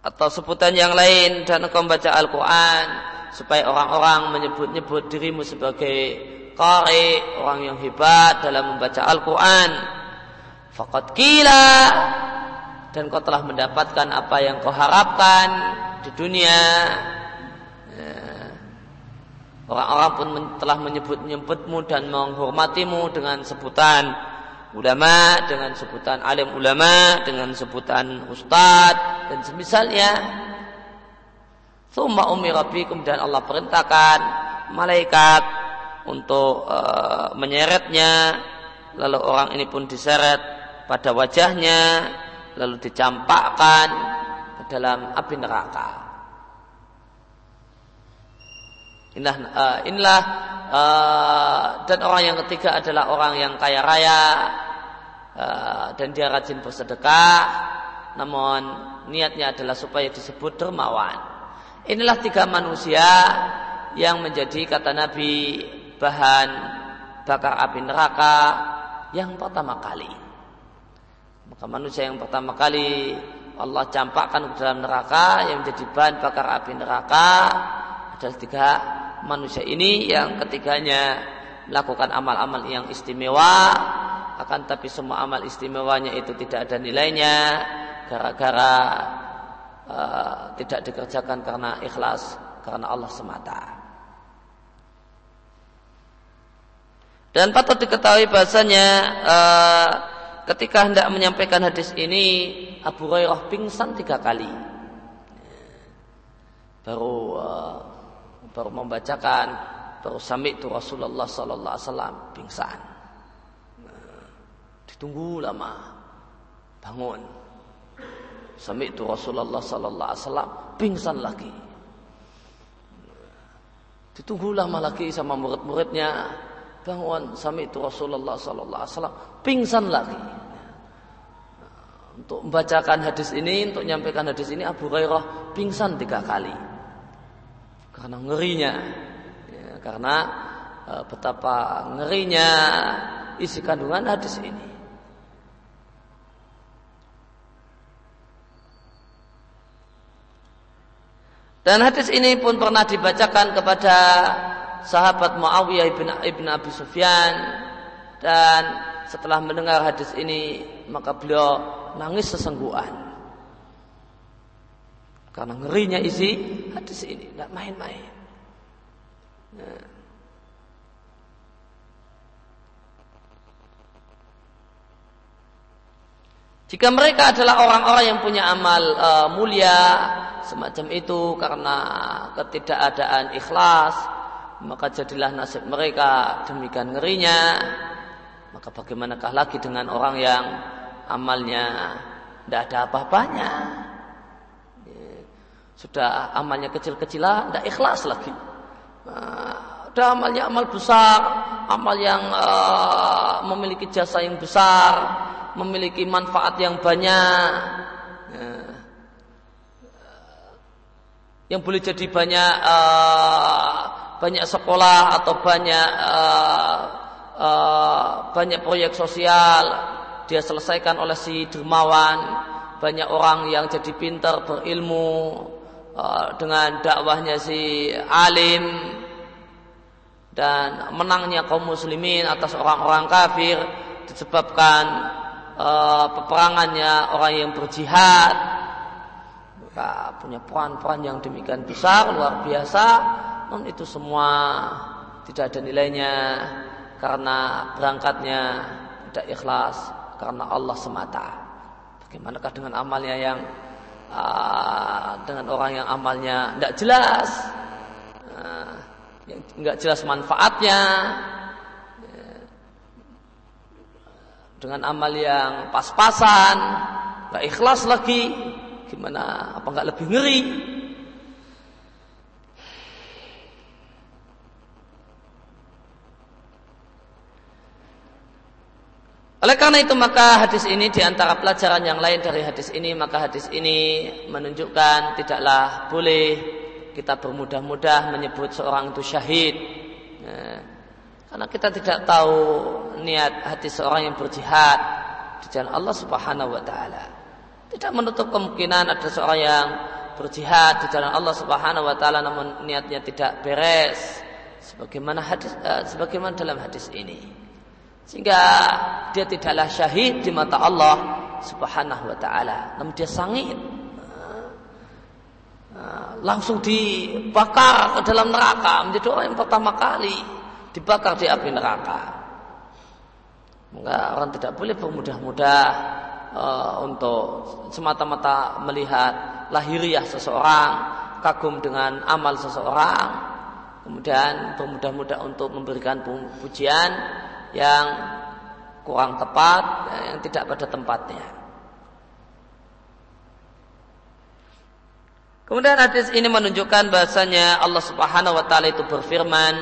[SPEAKER 1] atau sebutan yang lain dan engkau membaca Al-Quran supaya orang-orang menyebut-nyebut dirimu sebagai qari, orang yang hebat dalam membaca Al-Quran. Fakat kila dan kau telah mendapatkan apa yang kau harapkan di dunia Orang-orang pun telah menyebut-nyebutmu dan menghormatimu dengan sebutan ulama, dengan sebutan alim ulama, dengan sebutan ustad dan semisalnya. Thumma umira kemudian Allah perintahkan malaikat untuk uh, menyeretnya lalu orang ini pun diseret pada wajahnya lalu dicampakkan ke dalam api neraka. Inilah, uh, inilah uh, dan orang yang ketiga adalah orang yang kaya raya uh, dan dia rajin bersedekah, namun niatnya adalah supaya disebut dermawan. Inilah tiga manusia yang menjadi kata Nabi bahan bakar api neraka yang pertama kali. Maka manusia yang pertama kali Allah campakkan ke dalam neraka yang menjadi bahan bakar api neraka adalah tiga manusia ini yang ketiganya melakukan amal-amal yang istimewa akan tapi semua amal istimewanya itu tidak ada nilainya gara-gara uh, tidak dikerjakan karena ikhlas karena Allah semata. Dan patut diketahui bahasanya uh, ketika hendak menyampaikan hadis ini Abu Hurairah pingsan tiga kali. Baru uh, baru membacakan baru sami itu Rasulullah sallallahu alaihi wasallam pingsan. Nah, ditunggu lama bangun. Sami itu Rasulullah sallallahu alaihi wasallam pingsan lagi. Ditunggu lama lagi sama murid-muridnya bangun sami itu Rasulullah sallallahu alaihi wasallam pingsan lagi. Untuk membacakan hadis ini, untuk menyampaikan hadis ini Abu Hurairah pingsan tiga kali karena ngerinya. Ya, karena e, betapa ngerinya isi kandungan hadis ini. Dan hadis ini pun pernah dibacakan kepada sahabat Muawiyah ibn, ibn Abi Sufyan. Dan setelah mendengar hadis ini maka beliau nangis sesengguhan. Karena ngerinya isi hadis ini, tidak main-main. Nah. Jika mereka adalah orang-orang yang punya amal e, mulia semacam itu karena ketidakadaan ikhlas, maka jadilah nasib mereka demikian ngerinya. Maka bagaimanakah lagi dengan orang yang amalnya tidak ada apa-apanya? Sudah amalnya kecil-kecilan, tidak ikhlas lagi. Nah, ada amalnya amal besar, amal yang uh, memiliki jasa yang besar, memiliki manfaat yang banyak. Ya. Yang boleh jadi banyak uh, banyak sekolah atau banyak uh, uh, banyak proyek sosial dia selesaikan oleh si dermawan banyak orang yang jadi pintar berilmu uh, dengan dakwahnya si alim dan menangnya kaum muslimin atas orang-orang kafir disebabkan uh, peperangannya orang yang berjihad maka punya peran-peran yang demikian besar luar biasa namun itu semua tidak ada nilainya karena berangkatnya tidak ikhlas karena Allah semata. Bagaimanakah dengan amalnya yang uh, dengan orang yang amalnya tidak jelas, yang nggak jelas manfaatnya, dengan amal yang pas-pasan, nggak ikhlas lagi, gimana? Apa nggak lebih ngeri? Oleh karena itu maka hadis ini di antara pelajaran yang lain dari hadis ini maka hadis ini menunjukkan tidaklah boleh kita bermudah-mudah menyebut seorang itu syahid. Ya. karena kita tidak tahu niat hati seorang yang berjihad di jalan Allah Subhanahu wa taala. Tidak menutup kemungkinan ada seorang yang berjihad di jalan Allah Subhanahu wa taala namun niatnya tidak beres sebagaimana hadis uh, sebagaimana dalam hadis ini. Sehingga dia tidaklah syahid di mata Allah Subhanahu wa taala. Namun dia sangit. Langsung dibakar ke dalam neraka menjadi orang yang pertama kali dibakar di api neraka. Maka orang tidak boleh bermudah-mudah uh, untuk semata-mata melihat lahiriah seseorang, kagum dengan amal seseorang, kemudian bermudah-mudah untuk memberikan pujian yang kurang tepat, yang tidak pada tempatnya. Kemudian hadis ini menunjukkan bahasanya Allah Subhanahu wa taala itu berfirman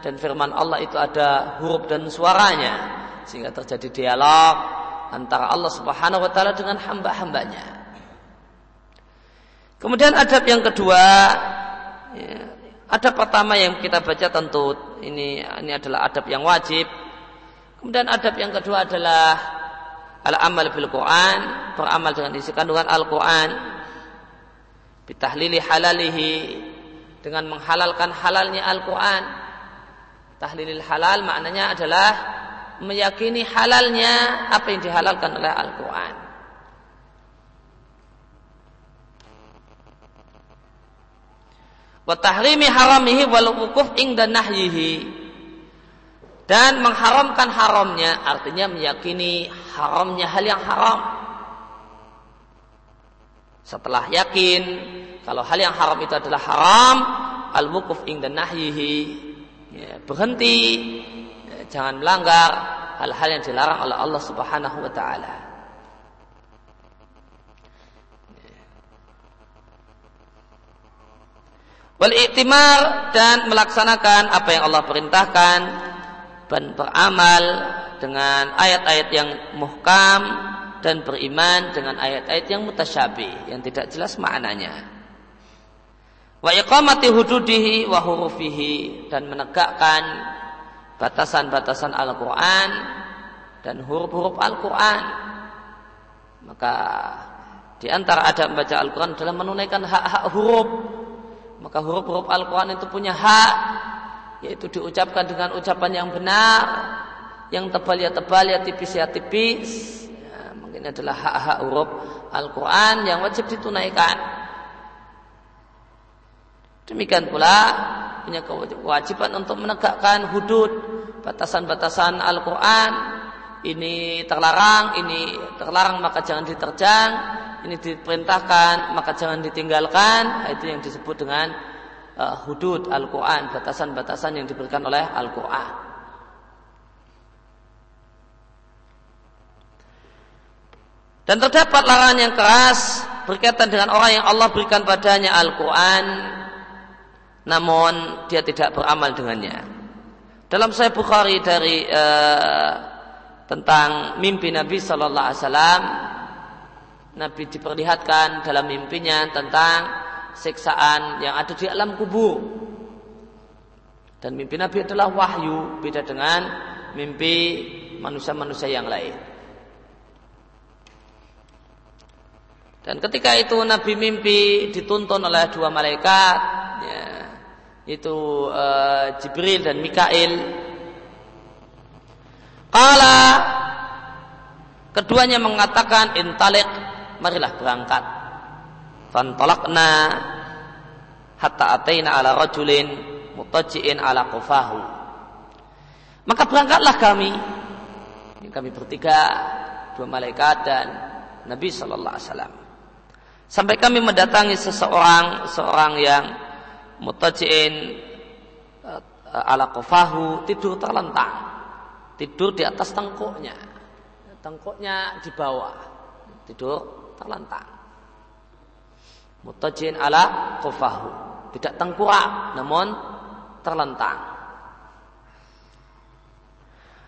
[SPEAKER 1] dan firman Allah itu ada huruf dan suaranya sehingga terjadi dialog antara Allah Subhanahu wa taala dengan hamba-hambanya. Kemudian adab yang kedua ya, adab pertama yang kita baca tentu ini ini adalah adab yang wajib Kemudian adab yang kedua adalah al-amal bil Quran, beramal dengan isi kandungan Al-Quran, bitahlili halalihi, dengan menghalalkan halalnya Al-Quran. Tahlilil halal maknanya adalah meyakini halalnya apa yang dihalalkan oleh Al-Quran. Wa tahrimi haramihi wal wukuf ingda nahyihi dan mengharamkan haramnya artinya meyakini haramnya hal yang haram. Setelah yakin kalau hal yang haram itu adalah haram al wukuf dan nahyihi ya, berhenti ya, jangan melanggar hal-hal yang dilarang oleh Allah Subhanahu wa taala. Wal dan melaksanakan apa yang Allah perintahkan dan beramal dengan ayat-ayat yang muhkam dan beriman dengan ayat-ayat yang mutasyabih yang tidak jelas maknanya. Wa iqamati hududihi wa hurufihi dan menegakkan batasan-batasan Al-Qur'an dan huruf-huruf Al-Qur'an. Maka di antara adab membaca Al-Quran adalah menunaikan hak-hak huruf. Maka huruf-huruf Al-Quran itu punya hak yaitu diucapkan dengan ucapan yang benar. Yang tebal ya tebal ya tipis ya tipis. Ya, mungkin adalah hak-hak huruf Al-Quran yang wajib ditunaikan. Demikian pula punya kewajiban untuk menegakkan hudud batasan-batasan Al-Quran. Ini terlarang ini terlarang maka jangan diterjang. Ini diperintahkan maka jangan ditinggalkan. Itu yang disebut dengan uh, hudud Al-Quran, batasan-batasan yang diberikan oleh Al-Quran. Dan terdapat larangan yang keras berkaitan dengan orang yang Allah berikan padanya Al-Quran namun dia tidak beramal dengannya. Dalam saya Bukhari dari uh, tentang mimpi Nabi Sallallahu Alaihi Wasallam, Nabi diperlihatkan dalam mimpinya tentang siksaan yang ada di alam kubur. Dan mimpi Nabi adalah wahyu, beda dengan mimpi manusia-manusia yang lain. Dan ketika itu Nabi mimpi dituntun oleh dua malaikat, ya, itu uh, Jibril dan Mikail. Kala keduanya mengatakan intalik, marilah berangkat. Fantalakna hatta ataina ala rajulin mutajiin ala kufahu. Maka berangkatlah kami. Kami bertiga, dua malaikat dan Nabi Sallallahu Alaihi Wasallam. Sampai kami mendatangi seseorang, seorang yang mutajiin uh, ala kofahu tidur terlentang, tidur di atas tengkuknya, tengkuknya di bawah, tidur terlentang. Mutajiin ala kofahu, tidak tengkurak, namun terlentang.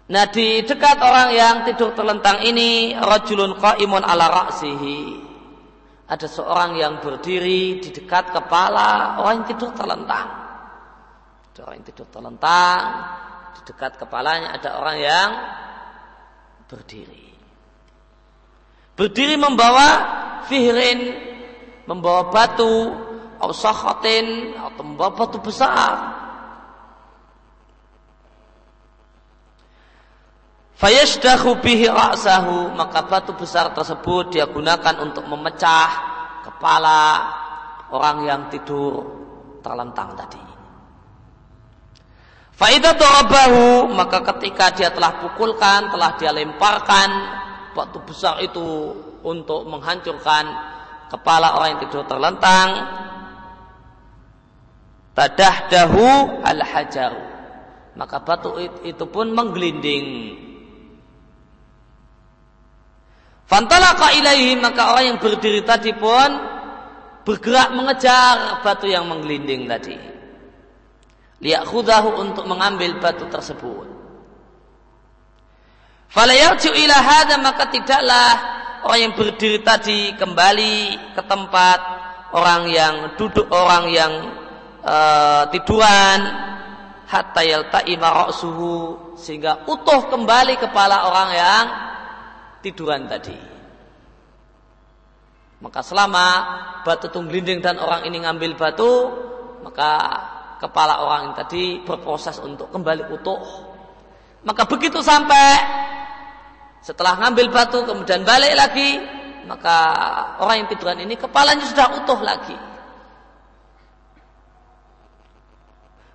[SPEAKER 1] Nah di dekat orang yang tidur terlentang ini rajulun qaimun ala ra'sihi ada seorang yang berdiri di dekat kepala orang yang tidur terlentang. Ada orang yang tidur terlentang, di dekat kepalanya ada orang yang berdiri. Berdiri membawa fihrin, membawa batu, atau sakhatin, atau membawa batu besar. Fayashdahu bihi ra'sahu maka batu besar tersebut dia gunakan untuk memecah kepala orang yang tidur terlentang tadi. Faidah darabahu maka ketika dia telah pukulkan, telah dia lemparkan batu besar itu untuk menghancurkan kepala orang yang tidur terlentang, tadahdahu al hajar maka batu itu pun menggelinding Fantalaqa ilaihi maka orang yang berdiri tadi pun bergerak mengejar batu yang menggelinding tadi. Liyakhudahu untuk mengambil batu tersebut. Falayarju ila hadha maka tidaklah orang yang berdiri tadi kembali ke tempat orang yang duduk orang yang uh, tiduran hatta yalta'ima ra'suhu sehingga utuh kembali kepala orang yang tiduran tadi. Maka selama batu tungglinding dan orang ini ngambil batu, maka kepala orang tadi berproses untuk kembali utuh. Maka begitu sampai setelah ngambil batu kemudian balik lagi, maka orang yang tiduran ini kepalanya sudah utuh lagi.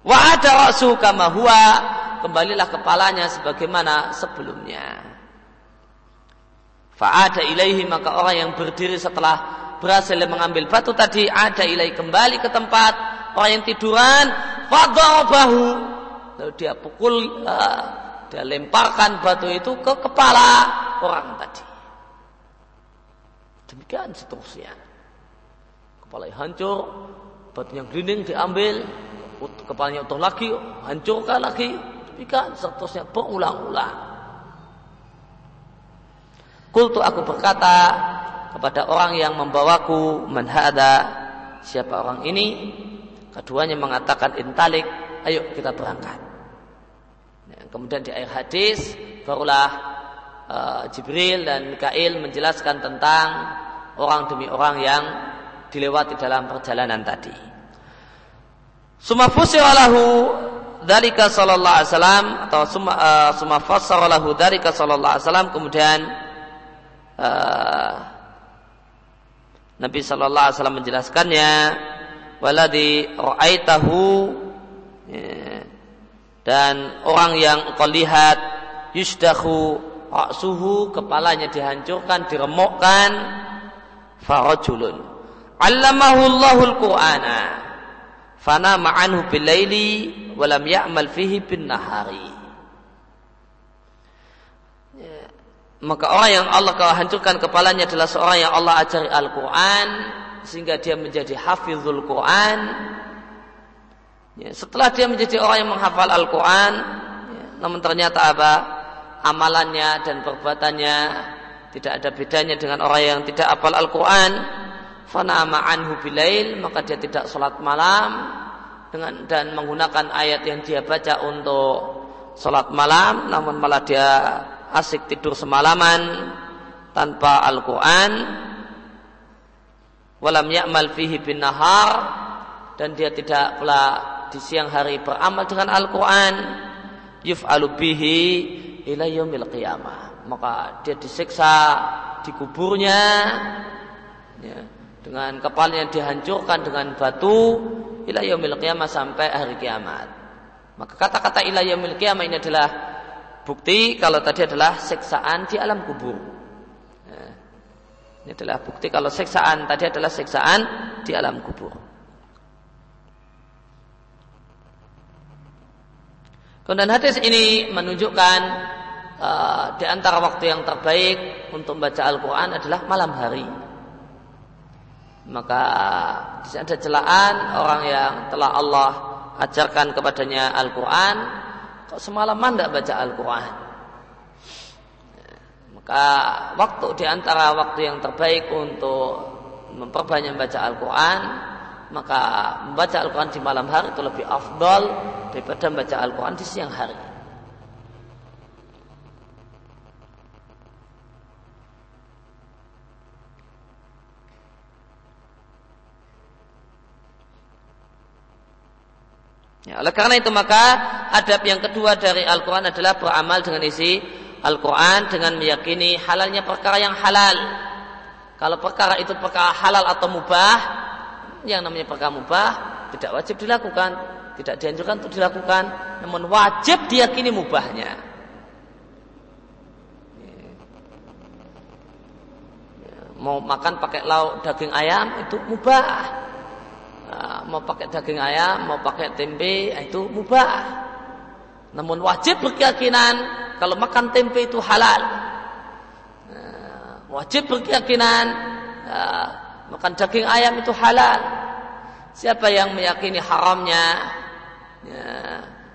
[SPEAKER 1] Wa ada rasu kama huwa, kembalilah kepalanya sebagaimana sebelumnya. Fa'ada ilaihi maka orang yang berdiri setelah berhasil mengambil batu tadi ada ilai kembali ke tempat orang yang tiduran bahu lalu dia pukul uh, dia lemparkan batu itu ke kepala orang tadi. Demikian seterusnya. Kepala hancur batu yang gelinding diambil kepalanya utuh lagi hancurkan lagi. Demikian seterusnya berulang-ulang. Kultu aku berkata kepada orang yang membawaku menhada siapa orang ini? Keduanya mengatakan intalik ayo kita berangkat kemudian di akhir hadis barulah uh, Jibril dan Mikail menjelaskan tentang orang demi orang yang dilewati dalam perjalanan tadi. Summa fusiwalahu dalika sallallahu alaihi wasallam atau summa uh, summa fassaralahu dalika sallallahu alaihi wasallam kemudian uh, Nabi Shallallahu Alaihi Wasallam menjelaskannya waladi ra'aitahu ya, dan orang yang kau lihat yusdahu ra'suhu kepalanya dihancurkan diremukkan farajulun. Allamahu Allahul Qur'ana fana ma'anhu bilaili walam ya'mal fihi bin nahari maka orang yang Allah kau hancurkan kepalanya adalah seorang yang Allah ajari Al-Quran sehingga dia menjadi hafizul Quran Ya, setelah dia menjadi orang yang menghafal Al-Quran, ya, namun ternyata apa? Amalannya dan perbuatannya tidak ada bedanya dengan orang yang tidak hafal Al-Quran. Fanama anhu bilail, maka dia tidak sholat malam dengan dan menggunakan ayat yang dia baca untuk sholat malam, namun malah dia asik tidur semalaman tanpa Al-Quran. Walam ya'mal fihi nahar dan dia tidak pula di siang hari beramal dengan Al-Quran yuf'alu bihi ila yaumil qiyamah. Maka dia disiksa di kuburnya ya, dengan kepalanya dihancurkan dengan batu ila yaumil qiyamah sampai hari kiamat. Maka kata-kata ila yaumil qiyamah ini adalah bukti kalau tadi adalah siksaan di alam kubur. Ya, ini adalah bukti kalau siksaan tadi adalah siksaan di alam kubur Kemudian hadis ini menunjukkan uh, di antara waktu yang terbaik untuk membaca Al-Quran adalah malam hari. Maka ada celaan orang yang telah Allah ajarkan kepadanya Al-Quran, kok semalaman tidak baca Al-Quran. Maka waktu di antara waktu yang terbaik untuk memperbanyak membaca Al-Quran maka membaca Al-Quran di malam hari itu lebih afdol daripada membaca Al-Quran di siang hari. Ya, oleh karena itu maka adab yang kedua dari Al-Quran adalah beramal dengan isi Al-Quran dengan meyakini halalnya perkara yang halal. Kalau perkara itu perkara halal atau mubah, yang namanya perkara mubah tidak wajib dilakukan, tidak dianjurkan untuk dilakukan, namun wajib diyakini mubahnya. Mau makan pakai lauk daging ayam itu mubah. Nah, mau pakai daging ayam, mau pakai tempe itu mubah. Namun wajib berkeyakinan kalau makan tempe itu halal. Nah, wajib berkeyakinan nah, makan daging ayam itu halal. Siapa yang meyakini haramnya ya,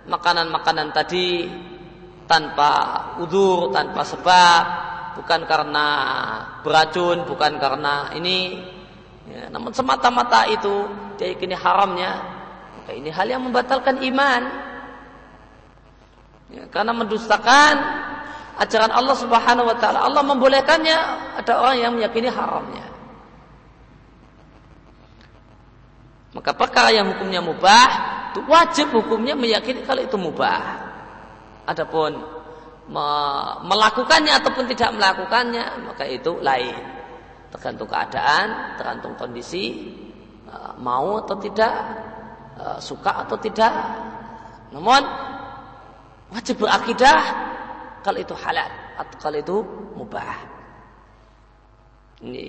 [SPEAKER 1] makanan-makanan tadi tanpa udur, tanpa sebab, bukan karena beracun, bukan karena ini, ya, namun semata-mata itu dia yakini haramnya, maka ini hal yang membatalkan iman. Ya, karena mendustakan ajaran Allah Subhanahu wa taala. Allah membolehkannya, ada orang yang meyakini haramnya. Maka perkara yang hukumnya mubah itu wajib hukumnya meyakini kalau itu mubah. Adapun me melakukannya ataupun tidak melakukannya maka itu lain. Tergantung keadaan, tergantung kondisi, e, mau atau tidak, e, suka atau tidak. Namun wajib berakidah kalau itu halal atau kalau itu mubah. Ini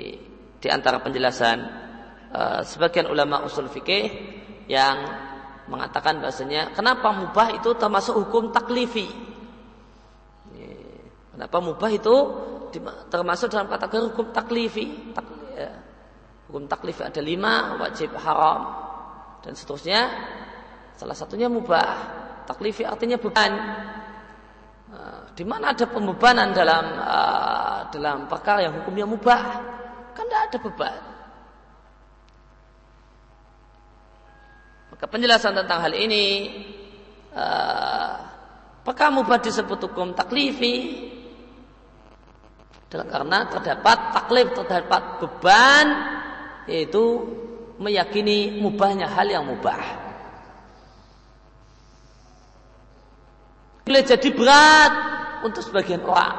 [SPEAKER 1] di antara penjelasan Eh, sebagian ulama usul fikih yang mengatakan bahasanya kenapa mubah itu termasuk hukum taklifi. Kenapa mubah itu termasuk dalam kategori hukum taklifi. Tak, ya. Hukum taklifi ada lima, wajib haram dan seterusnya. Salah satunya mubah. Taklifi artinya beban. Eh, di mana ada pembebanan dalam uh, dalam perkara yang hukumnya mubah? Kan tidak ada beban. Maka penjelasan tentang hal ini uh, apakah mubah disebut hukum taklifi adalah karena terdapat taklif terdapat beban yaitu meyakini mubahnya hal yang mubah. Boleh jadi berat untuk sebagian orang.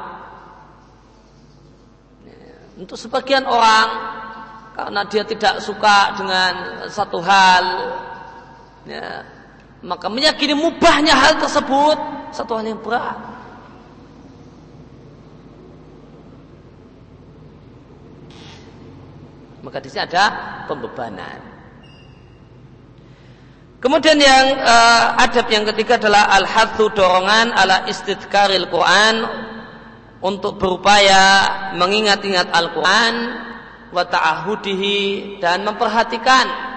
[SPEAKER 1] Untuk sebagian orang karena dia tidak suka dengan satu hal ya, maka meyakini mubahnya hal tersebut satu hal yang berat. Maka di sini ada pembebanan. Kemudian yang uh, adab yang ketiga adalah al-hathu dorongan ala istidkaril Quran untuk berupaya mengingat-ingat Al-Quran wa ta'ahudihi dan memperhatikan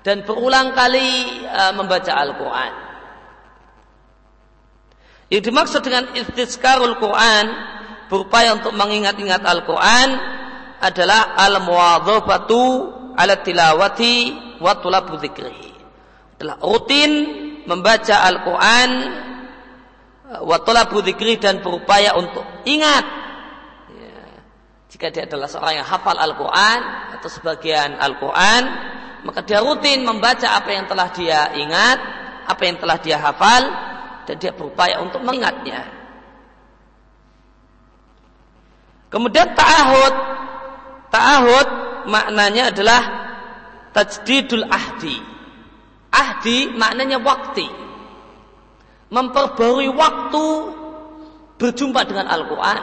[SPEAKER 1] dan berulang kali uh, membaca Al-Quran. Yang dimaksud dengan istiskarul Quran berupaya untuk mengingat-ingat Al-Quran adalah al-muwadhabatu ala tilawati wa tulabu dzikri. Adalah rutin membaca Al-Quran wa tulabu dzikri dan berupaya untuk ingat. Ya. Jika dia adalah seorang yang hafal Al-Quran atau sebagian Al-Quran, maka dia rutin membaca apa yang telah dia ingat, apa yang telah dia hafal, dan dia berupaya untuk mengingatnya. Kemudian ta'ahud. Ta'ahud maknanya adalah tajdidul ahdi. Ahdi maknanya waktu. Memperbarui waktu berjumpa dengan Al-Quran.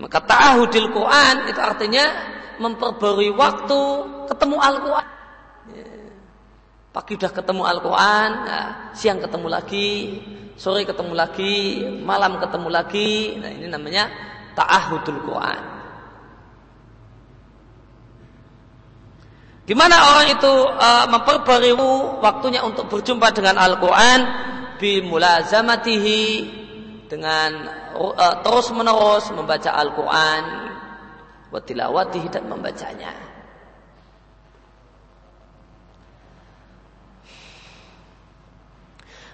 [SPEAKER 1] Maka ta'ahudil Quran itu artinya memperbarui waktu ketemu Al-Quran. Pagi udah ketemu Al-Quran, nah, siang ketemu lagi, sore ketemu lagi, malam ketemu lagi. Nah ini namanya ta'ahudul Quran. Di mana orang itu uh, memperbarui waktunya untuk berjumpa dengan Al-Quran bimulazamatihi dengan uh, terus menerus membaca Al-Quran watilawatihi dan membacanya.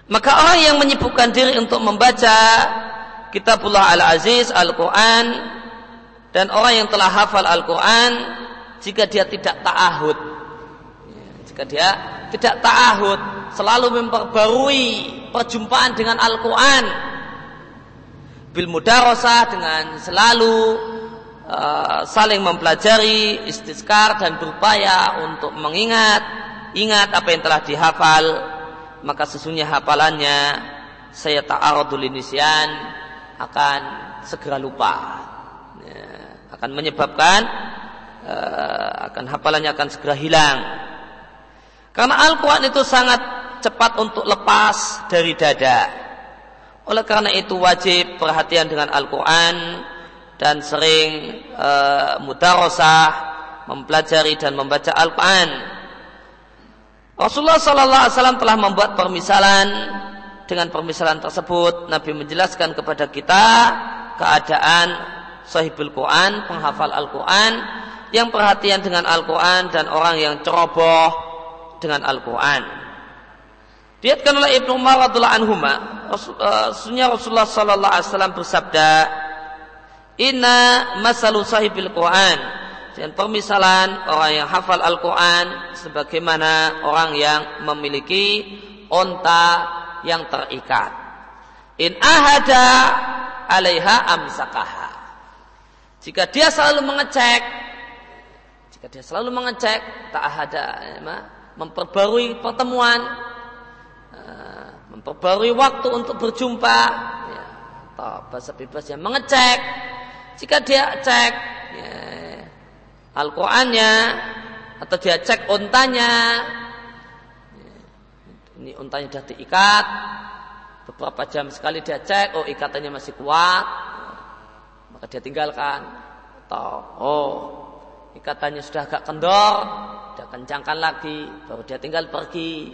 [SPEAKER 1] Maka orang yang menyibukkan diri untuk membaca Kitabullah Al-Aziz, Al-Quran dan orang yang telah hafal Al-Quran jika dia tidak ta'ahud jika dia tidak ta'ahud selalu memperbarui perjumpaan dengan Al-Quran bil mudarosah dengan selalu uh, saling mempelajari istiskar dan berupaya untuk mengingat ingat apa yang telah dihafal. Maka sesungguhnya hafalannya saya ta'arudul inisian akan segera lupa. Ya, akan menyebabkan uh, akan hafalannya akan segera hilang. Karena Al-Quran itu sangat cepat untuk lepas dari dada. Oleh karena itu wajib perhatian dengan Al-Quran dan sering uh, mudarosah mempelajari dan membaca Al-Quran Rasulullah Sallallahu Alaihi Wasallam telah membuat permisalan dengan permisalan tersebut Nabi menjelaskan kepada kita keadaan sahibul Quran, penghafal Al-Quran yang perhatian dengan Al-Quran dan orang yang ceroboh dengan Al-Quran. Diatkan oleh Ibnu Umar radhiallahu anhu, eh, Rasulullah sallallahu alaihi wasallam bersabda, "Inna masalu sahibil Quran dan permisalan orang yang hafal Al-Quran sebagaimana orang yang memiliki onta yang terikat. In ahada alaiha amsakaha. Jika dia selalu mengecek, jika dia selalu mengecek, tak ada, ya, memperbarui pertemuan, eh, memperbarui waktu untuk berjumpa, ya, bahasa bebasnya mengecek. Jika dia cek, ya, Al-Qur'annya atau dia cek ontanya ini ontanya sudah diikat beberapa jam sekali dia cek oh ikatannya masih kuat maka dia tinggalkan. Atau oh ikatannya sudah agak kendor dia kencangkan lagi baru dia tinggal pergi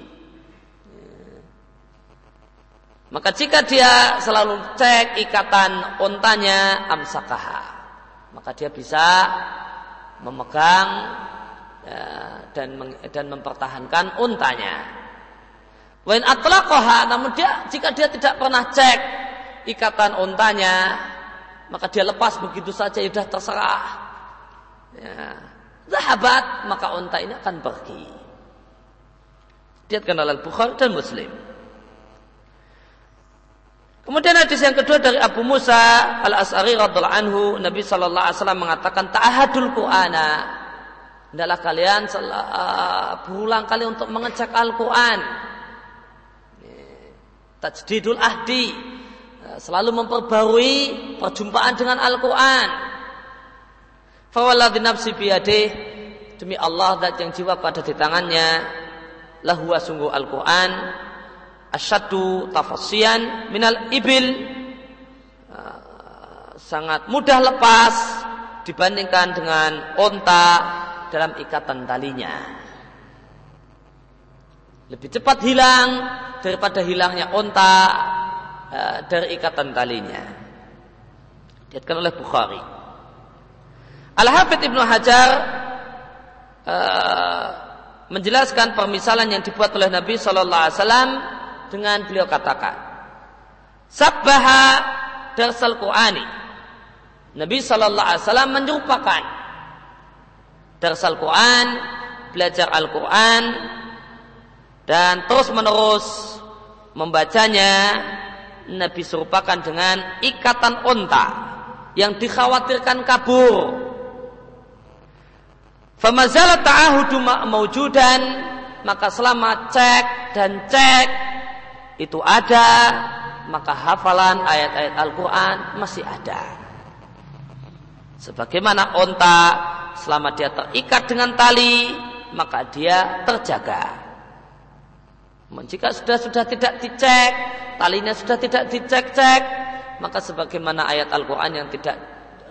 [SPEAKER 1] maka jika dia selalu cek ikatan ontanya amsakaha maka dia bisa memegang ya, dan dan mempertahankan untanya. Wain atlaqaha namun dia jika dia tidak pernah cek ikatan untanya maka dia lepas begitu saja sudah terserah. Ya. Zahabat maka unta ini akan pergi. Diatkan oleh Bukhari dan Muslim. Kemudian hadis yang kedua dari Abu Musa al Asari radhiallahu anhu, Nabi Shallallahu Alaihi Wasallam mengatakan ta'ahadul Qur'ana. Adalah kalian uh, berulang kali untuk mengecek Al Quran. Tajdidul ahdi, uh, selalu memperbarui perjumpaan dengan Al Quran. Fawalladhi nafsi biyadih demi Allah dat yang jiwa pada di tangannya lahwa sungguh Al Asyadu tafasian minal ibil uh, sangat mudah lepas dibandingkan dengan onta dalam ikatan talinya. Lebih cepat hilang daripada hilangnya onta uh, dari ikatan talinya. Diatkan oleh Bukhari. Al-Hafidh Ibnu Hajar uh, menjelaskan permisalan yang dibuat oleh Nabi Wasallam dengan beliau katakan, Sabbaha darsal Qur'ani. Nabi Shallallahu Alaihi Wasallam menyerupakan darsal Quran, belajar Al-Quran, dan terus menerus membacanya Nabi serupakan dengan ikatan onta yang dikhawatirkan kabur Famazala ta'ahudu maujudan maka selama cek dan cek itu ada maka hafalan ayat-ayat Al-Quran masih ada. Sebagaimana onta selama dia terikat dengan tali maka dia terjaga. Jika sudah sudah tidak dicek, talinya sudah tidak dicek-cek, maka sebagaimana ayat Al-Quran yang tidak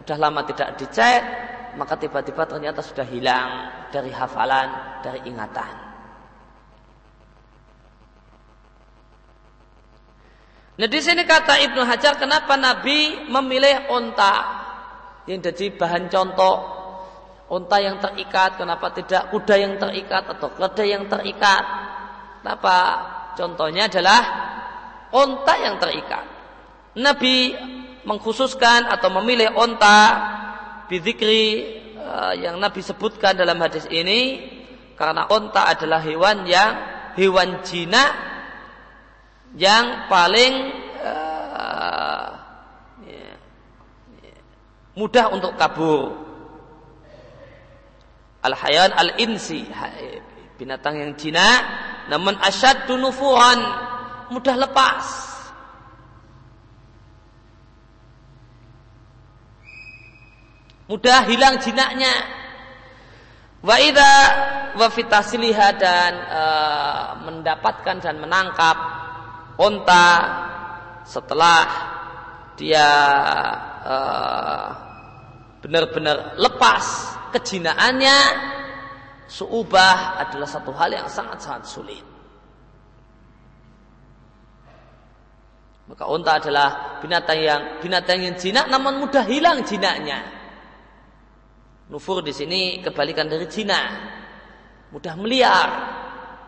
[SPEAKER 1] sudah lama tidak dicek, maka tiba-tiba ternyata sudah hilang dari hafalan, dari ingatan. Nah di sini kata Ibnu Hajar kenapa Nabi memilih onta yang jadi bahan contoh onta yang terikat, kenapa tidak kuda yang terikat atau keledai yang terikat? Kenapa? Contohnya adalah onta yang terikat. Nabi mengkhususkan atau memilih onta bidikri uh, yang Nabi sebutkan dalam hadis ini karena onta adalah hewan yang hewan jinak yang paling uh, mudah untuk kabur. Al-hayan al-insi binatang yang jinak namun asyad nufuran mudah lepas mudah hilang jinaknya wa idza wa dan e, mendapatkan dan menangkap onta setelah dia e, benar-benar lepas kejinaannya suubah adalah satu hal yang sangat-sangat sulit. Maka onta adalah binatang yang binatang yang jinak namun mudah hilang jinaknya. Nufur di sini kebalikan dari Cina. Mudah meliar,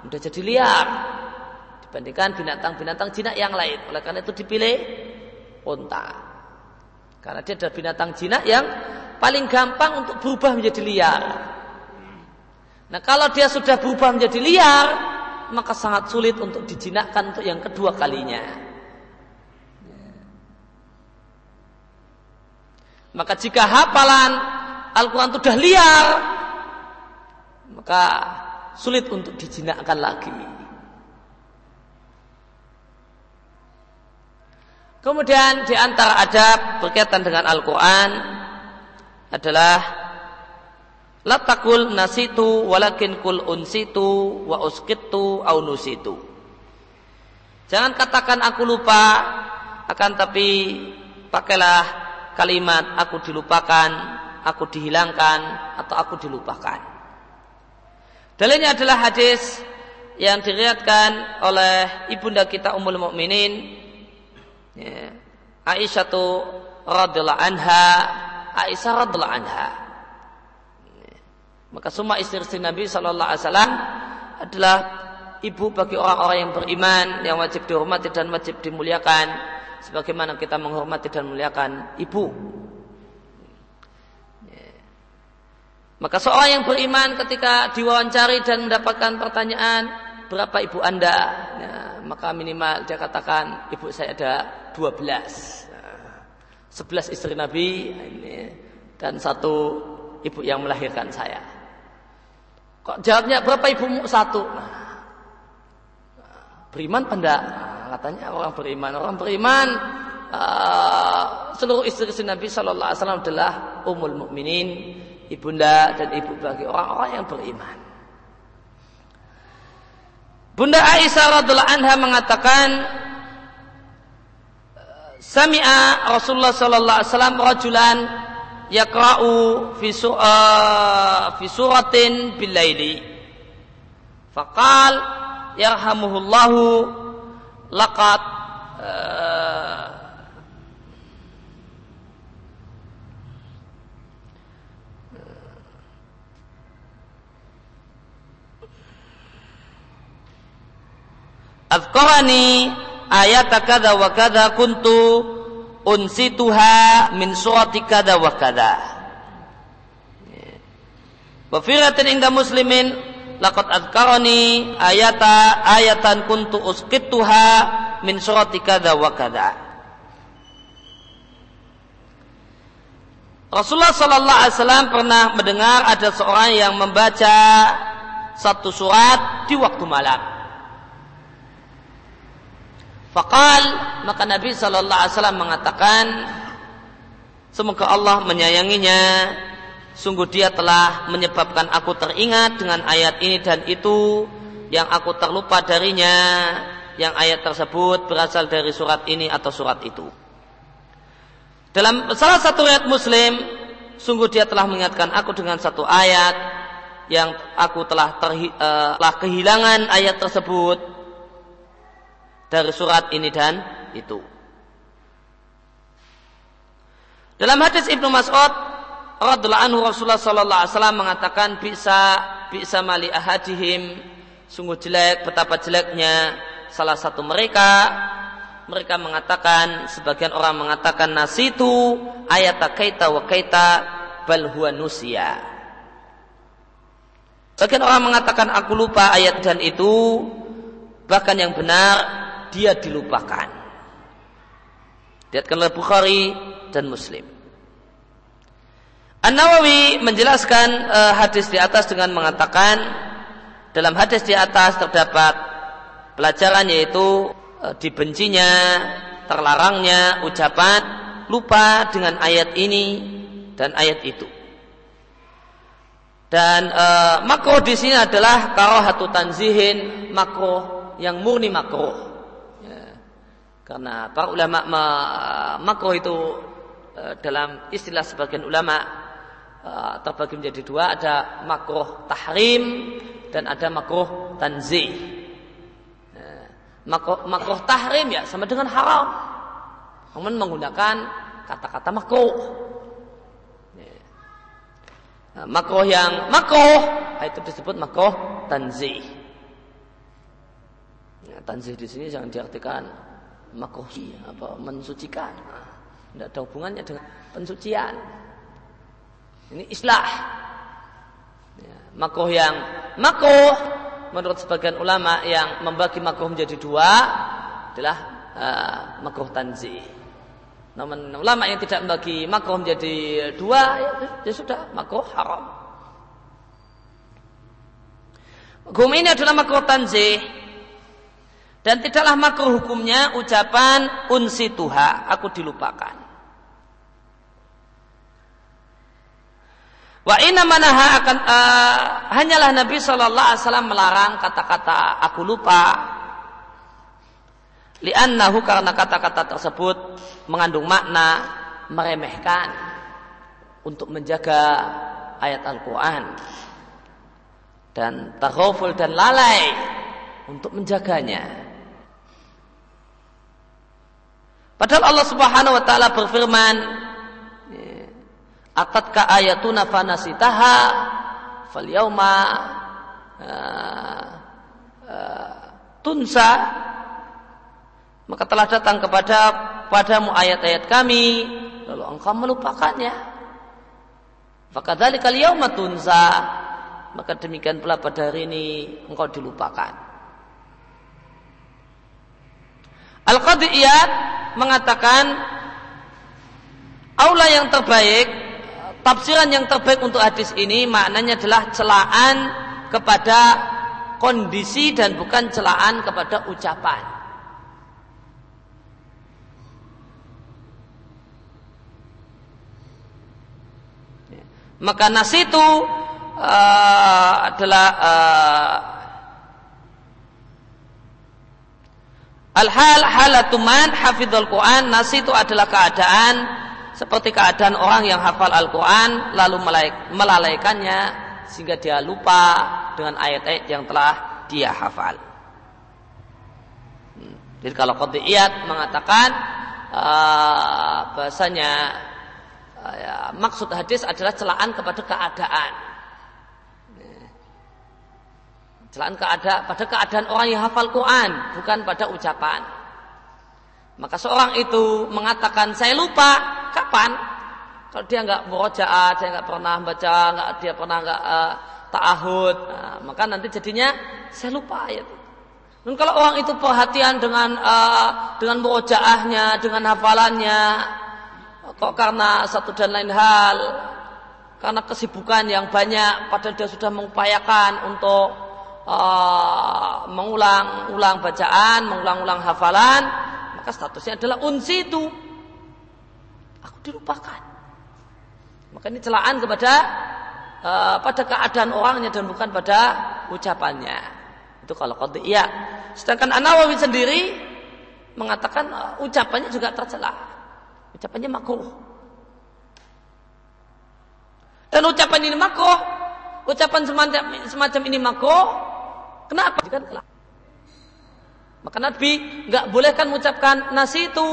[SPEAKER 1] mudah jadi liar dibandingkan binatang-binatang jinak yang lain. Oleh karena itu dipilih unta. Karena dia adalah binatang jinak yang paling gampang untuk berubah menjadi liar. Nah kalau dia sudah berubah menjadi liar, maka sangat sulit untuk dijinakkan untuk yang kedua kalinya. Maka jika hafalan Al-Quran sudah liar, maka sulit untuk dijinakkan lagi. Kemudian di antara adab berkaitan dengan Al-Quran adalah Latakul nasitu walakin kul unsitu wa uskitu au nusitu. Jangan katakan aku lupa, akan tapi pakailah kalimat aku dilupakan aku dihilangkan atau aku dilupakan. Dalilnya adalah hadis yang diriatkan oleh ibunda kita Ummul Mukminin ya, Aisyah tu radhiyallahu anha Aisyah radhiyallahu anha. Maka semua istri-istri Nabi sallallahu alaihi wasallam adalah ibu bagi orang-orang yang beriman yang wajib dihormati dan wajib dimuliakan. Sebagaimana kita menghormati dan memuliakan ibu. Maka seorang yang beriman ketika diwawancari dan mendapatkan pertanyaan berapa ibu anda, ya, maka minimal dia katakan ibu saya ada 12 11 istri Nabi ini, dan satu ibu yang melahirkan saya. Kok jawabnya berapa ibumu satu? Nah, beriman nah, katanya orang beriman orang beriman uh, seluruh istri-istri Nabi Shallallahu Alaihi Wasallam adalah umul mukminin ibunda dan ibu bagi orang-orang yang beriman. Bunda Aisyah radhiallahu anha mengatakan Sami'a Rasulullah sallallahu alaihi wasallam rajulan yaqra'u fi uh, fi suratin bil laili. Faqal yarhamuhullahu laqad uh, Azkarani ayat kada wa kada kuntu unsituha min surati kada wa kada. Wa inda muslimin laqad azkarani ayata ayatan kuntu usqituha min surati kada wa kada. Rasulullah Sallallahu Alaihi Wasallam pernah mendengar ada seorang yang membaca satu surat di waktu malam. Fakal maka Nabi Shallallahu Alaihi Wasallam mengatakan, semoga Allah menyayanginya. Sungguh dia telah menyebabkan aku teringat dengan ayat ini dan itu yang aku terlupa darinya. Yang ayat tersebut berasal dari surat ini atau surat itu. Dalam salah satu ayat Muslim, sungguh dia telah mengingatkan aku dengan satu ayat yang aku telah, terhi, uh, telah kehilangan ayat tersebut dari surat ini dan itu. Dalam hadis Ibnu Mas'ud radhiyallahu anhu Rasulullah sallallahu alaihi wasallam mengatakan bisa bisa mali ahadihim. Sungguh jelek betapa jeleknya salah satu mereka. Mereka mengatakan sebagian orang mengatakan nasitu ayat kaita wa kaita bal huwa nusia Sebagian orang mengatakan aku lupa ayat dan itu. Bahkan yang benar dia dilupakan. Diatkan oleh Bukhari dan Muslim. An-Nawawi menjelaskan uh, hadis di atas dengan mengatakan dalam hadis di atas terdapat pelajaran yaitu uh, dibencinya, terlarangnya ucapan lupa dengan ayat ini dan ayat itu. Dan uh, makruh di sini adalah karohatu tanzihin makruh yang murni makruh. Karena para ulama makruh itu e, dalam istilah sebagian ulama e, terbagi menjadi dua, ada makruh tahrim dan ada makruh tanzih. E, makruh, makruh tahrim ya sama dengan haram. Namun menggunakan kata-kata makruh. Makruh yang makruh itu disebut makruh tanzih. tanzih di sini jangan diartikan makruh apa mensucikan. Tidak ada hubungannya dengan pensucian. Ini islah. Ya, makruh yang makruh menurut sebagian ulama yang membagi makruh menjadi dua adalah uh, makruh tanzih. Namun ulama yang tidak membagi makruh menjadi dua ya, ya sudah makruh haram. Hukum ini adalah makruh tanzih dan tidaklah makruh hukumnya ucapan unsi tuha, aku dilupakan. Wa inna manaha akan uh, hanyalah Nabi Shallallahu Alaihi Wasallam melarang kata-kata aku lupa. Liannahu karena kata-kata tersebut mengandung makna meremehkan untuk menjaga ayat Al-Quran dan taghaful dan lalai untuk menjaganya. Padahal Allah Subhanahu wa taala berfirman, "Atatka ayatuna fanasitaha falyawma uh, uh, tunsa" maka telah datang kepada padamu ayat-ayat kami lalu engkau melupakannya. Fakadzalikal yauma tunsa maka demikian pula pada hari ini engkau dilupakan. Al-Qadiyat mengatakan aula yang terbaik, tafsiran yang terbaik untuk hadis ini maknanya adalah celaan kepada kondisi dan bukan celaan kepada ucapan. Maka nas itu uh, adalah uh, Al-hal halatuman hafidhul Quran nas itu adalah keadaan seperti keadaan orang yang hafal Al-Quran lalu melalaikannya sehingga dia lupa dengan ayat-ayat yang telah dia hafal. Jadi kalau qadiyat mengatakan uh, bahasanya uh, ya, maksud hadis adalah celaan kepada keadaan. Celaan keadaan pada keadaan orang yang hafal Quran, bukan pada ucapan. Maka seorang itu mengatakan saya lupa kapan? Kalau dia nggak berojaah, dia nggak pernah baca, nggak dia pernah nggak uh, ta'ahud, nah, maka nanti jadinya saya lupa ayat. Dan kalau orang itu perhatian dengan uh, dengan murojaahnya, dengan hafalannya, kok karena satu dan lain hal, karena kesibukan yang banyak, padahal dia sudah mengupayakan untuk uh, mengulang-ulang bacaan, mengulang-ulang hafalan, maka statusnya adalah unsi itu. Aku dilupakan. Maka ini celaan kepada uh, pada keadaan orangnya dan bukan pada ucapannya. Itu kalau iya. Sedangkan An-Nawawi sendiri mengatakan uh, ucapannya juga tercela. Ucapannya makruh. Dan ucapan ini makruh, ucapan semacam, semacam ini makruh, kenapa? Kan Maka Nabi nggak bolehkan mengucapkan nasi itu.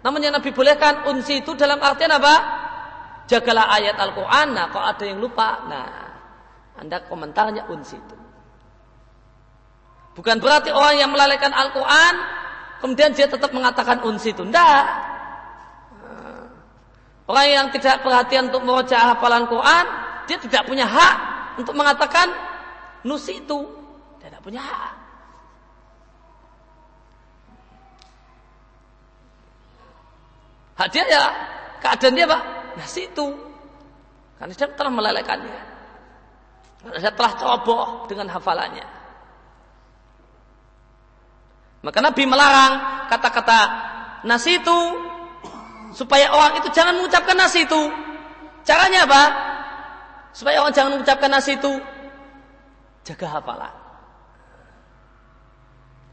[SPEAKER 1] Namun yang Nabi bolehkan unsi itu dalam artian apa? Jagalah ayat Al-Quran. Nah, kalau ada yang lupa, nah, anda komentarnya unsi itu. Bukan berarti orang yang melalaikan Al-Quran kemudian dia tetap mengatakan unsi itu. Tidak. Orang yang tidak perhatian untuk membaca hafalan Quran, dia tidak punya hak untuk mengatakan nusi itu. Dia tidak punya hak. Dia ya keadaan dia pak nasi itu. Karena dia telah melalaikannya. Karena dia telah ceroboh dengan hafalannya. Maka Nabi melarang kata-kata nasi itu supaya orang itu jangan mengucapkan nasi itu. Caranya apa? Supaya orang jangan mengucapkan nasi itu jaga hafalan.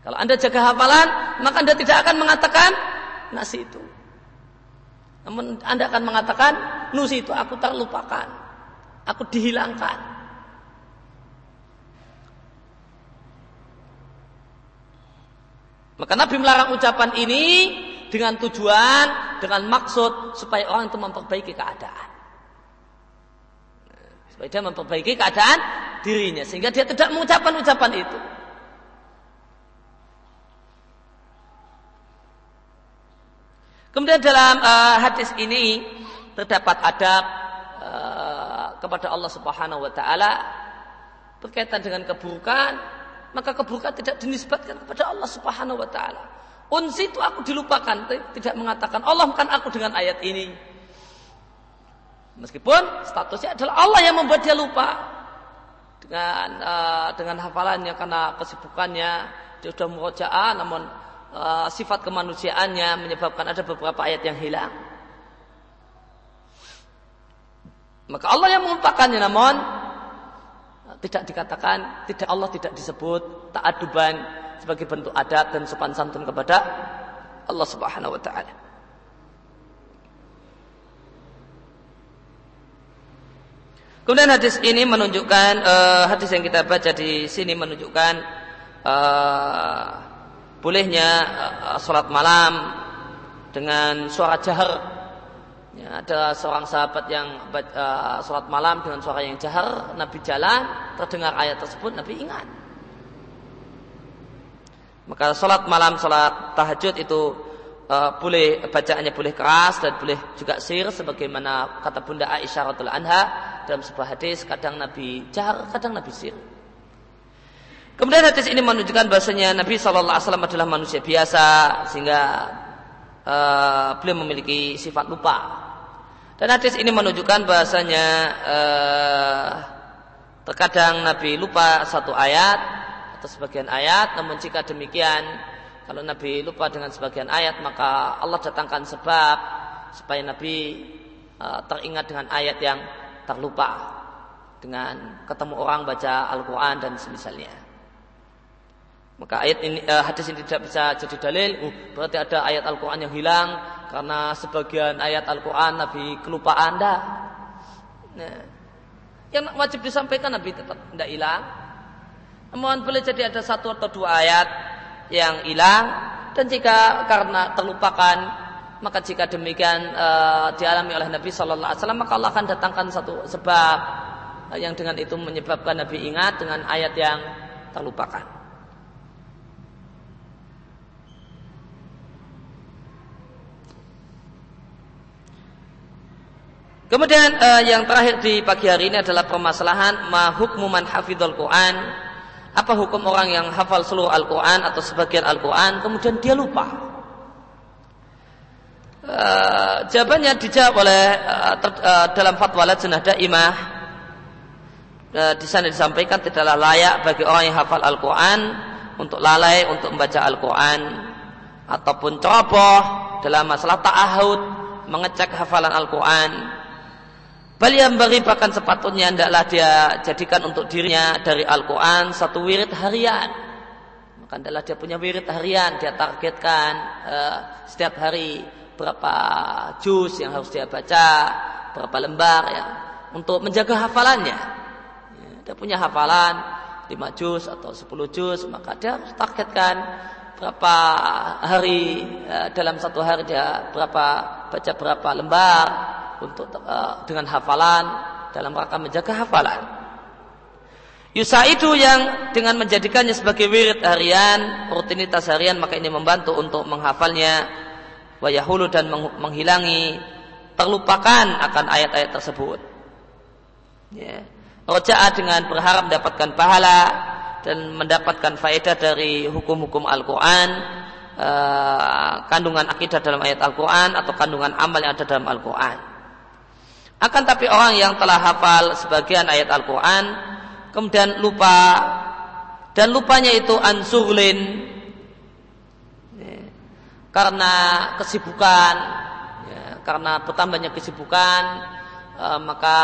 [SPEAKER 1] Kalau Anda jaga hafalan, maka Anda tidak akan mengatakan nasi itu. Namun Anda akan mengatakan nusi itu aku terlupakan. Aku dihilangkan. Maka Nabi melarang ucapan ini dengan tujuan, dengan maksud supaya orang itu memperbaiki keadaan. Supaya dia memperbaiki keadaan dirinya sehingga dia tidak mengucapkan ucapan itu. Kemudian dalam uh, hadis ini terdapat adab uh, kepada Allah Subhanahu wa taala berkaitan dengan keburukan maka keburukan tidak dinisbatkan kepada Allah Subhanahu wa taala. Unsi itu aku dilupakan, tidak mengatakan Allah bukan aku dengan ayat ini. Meskipun statusnya adalah Allah yang membuat dia lupa dengan uh, dengan hafalannya karena kesibukannya dia sudah murojaah namun uh, sifat kemanusiaannya menyebabkan ada beberapa ayat yang hilang. Maka Allah yang melupakannya namun tidak dikatakan tidak Allah tidak disebut ta'aduban sebagai bentuk adat dan sopan santun kepada Allah Subhanahu wa taala. Kemudian hadis ini menunjukkan uh, hadis yang kita baca di sini menunjukkan uh, bolehnya uh, sholat malam dengan suara jahar Ya, ada seorang sahabat yang uh, sholat malam dengan suara yang jahar, Nabi jalan, terdengar ayat tersebut, Nabi ingat. Maka sholat malam, sholat tahajud itu uh, boleh bacaannya boleh keras dan boleh juga sir, sebagaimana kata Bunda Aisyah radhiallahu anha dalam sebuah hadis, kadang Nabi jahar, kadang Nabi sir. Kemudian hadis ini menunjukkan bahasanya Nabi Shallallahu Alaihi Wasallam adalah manusia biasa sehingga uh, beliau memiliki sifat lupa dan hadis ini menunjukkan bahasanya uh, terkadang Nabi lupa satu ayat atau sebagian ayat, namun jika demikian kalau Nabi lupa dengan sebagian ayat maka Allah datangkan sebab supaya Nabi uh, teringat dengan ayat yang terlupa dengan ketemu orang baca Al-Quran dan semisalnya. Maka ayat ini uh, hadis ini tidak bisa jadi dalil. Uh, berarti ada ayat Al-Quran yang hilang karena sebagian ayat Al-Quran Nabi kelupaan dah. Nah, yang wajib disampaikan Nabi tetap tidak hilang. Namun boleh jadi ada satu atau dua ayat yang hilang dan jika karena terlupakan maka jika demikian uh, dialami oleh Nabi Shallallahu Alaihi Wasallam maka Allah akan datangkan satu sebab uh, yang dengan itu menyebabkan Nabi ingat dengan ayat yang terlupakan. Kemudian uh, yang terakhir di pagi hari ini adalah permasalahan ma hukmu man hafidhul Quran. Apa hukum orang yang hafal seluruh Al-Quran atau sebagian Al-Quran kemudian dia lupa? Uh, jawabannya dijawab oleh uh, ter, uh, dalam fatwa Lajnah Daimah uh, di sana disampaikan tidaklah layak bagi orang yang hafal Al-Quran untuk lalai untuk membaca Al-Quran. Ataupun ceroboh dalam masalah ta'ahud mengecek hafalan Al-Quran Bal yang beri bahkan sepatutnya hendaklah dia jadikan untuk dirinya dari Al-Quran satu wirid harian. Maka hendaklah dia punya wirid harian, dia targetkan uh, setiap hari berapa juz yang harus dia baca, berapa lembar ya, untuk menjaga hafalannya. Ya, dia punya hafalan 5 juz atau 10 juz, maka dia harus targetkan berapa hari uh, dalam satu hari dia berapa baca berapa lembar untuk uh, dengan hafalan dalam rangka menjaga hafalan. Yusa itu yang dengan menjadikannya sebagai wirid harian, rutinitas harian, maka ini membantu untuk menghafalnya, wayahulu dan menghilangi terlupakan akan ayat-ayat tersebut. Ya. Roja'a dengan berharap mendapatkan pahala dan mendapatkan faedah dari hukum-hukum Al-Quran, uh, kandungan akidah dalam ayat Al-Quran atau kandungan amal yang ada dalam Al-Quran. Akan tapi orang yang telah hafal sebagian ayat Al-Quran kemudian lupa dan lupanya itu ansurlin ya, karena kesibukan ya, karena bertambahnya kesibukan uh, maka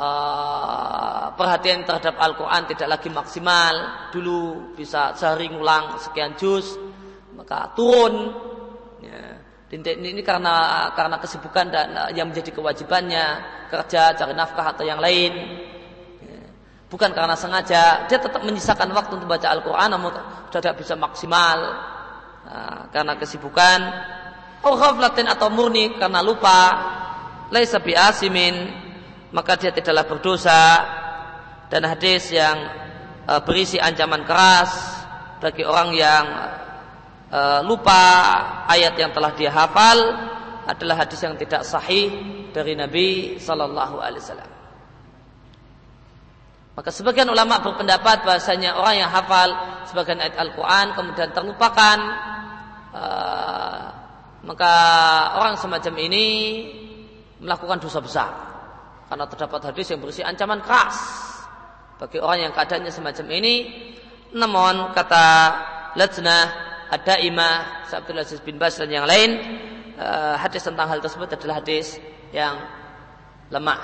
[SPEAKER 1] uh, perhatian terhadap Al-Quran tidak lagi maksimal dulu bisa sehari ngulang sekian juz maka turun ini karena karena kesibukan dan eh, yang menjadi kewajibannya kerja cari nafkah atau yang lain. Ya. Bukan karena sengaja dia tetap menyisakan waktu untuk baca Al-Quran namun tidak bisa maksimal nah, karena kesibukan. Oh atau murni karena lupa. Laisa asimin maka dia tidaklah berdosa. Dan hadis yang uh, berisi ancaman keras bagi orang yang e, lupa ayat yang telah dia hafal adalah hadis yang tidak sahih dari Nabi Sallallahu Alaihi Wasallam. Maka sebagian ulama berpendapat bahasanya orang yang hafal sebagian ayat Al-Quran kemudian terlupakan, e, maka orang semacam ini melakukan dosa besar karena terdapat hadis yang berisi ancaman keras bagi orang yang keadaannya semacam ini. Namun kata Lajnah ada imah Abdul Aziz bin Bas dan yang lain uh, hadis tentang hal tersebut adalah hadis yang lemah.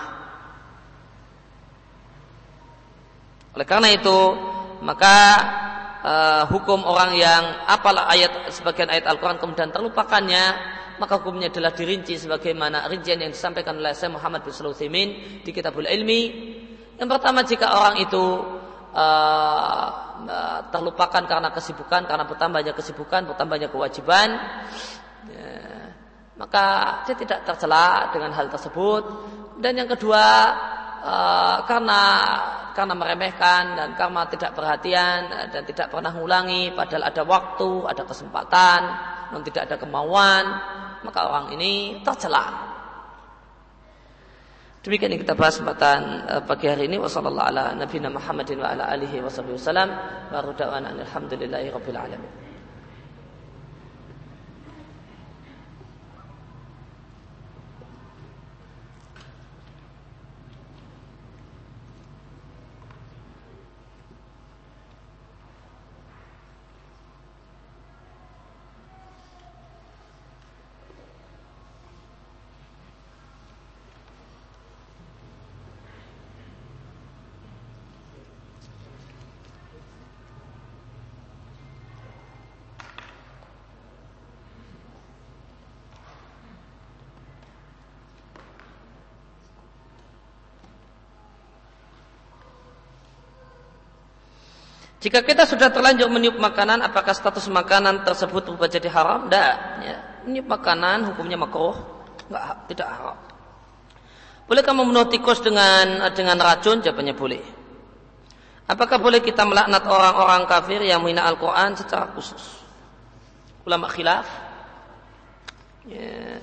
[SPEAKER 1] Oleh karena itu maka uh, hukum orang yang apalah ayat sebagian ayat Al-Quran kemudian terlupakannya maka hukumnya adalah dirinci sebagaimana rincian yang disampaikan oleh Syekh Muhammad bin Sulaiman di Kitabul Ilmi. Yang pertama jika orang itu uh, terlupakan karena kesibukan, karena bertambahnya kesibukan, bertambahnya kewajiban, ya, maka dia tidak tercela dengan hal tersebut. Dan yang kedua, uh, karena karena meremehkan dan karena tidak perhatian dan tidak pernah mengulangi, padahal ada waktu, ada kesempatan, namun tidak ada kemauan, maka orang ini tercela. Demikian yang kita bahas kesempatan uh, pagi hari ini wasallallahu ala nabiyina Muhammadin wa ala alihi wasallam wa ruda'ana alhamdulillahi rabbil alamin. Jika kita sudah terlanjur meniup makanan, apakah status makanan tersebut berubah jadi haram? Tidak. Ya. Meniup makanan hukumnya makruh, enggak tidak haram. Bolehkah membunuh tikus dengan dengan racun? Jawabannya boleh. Apakah boleh kita melaknat orang-orang kafir yang menghina Al-Quran secara khusus? Ulama khilaf. Ya.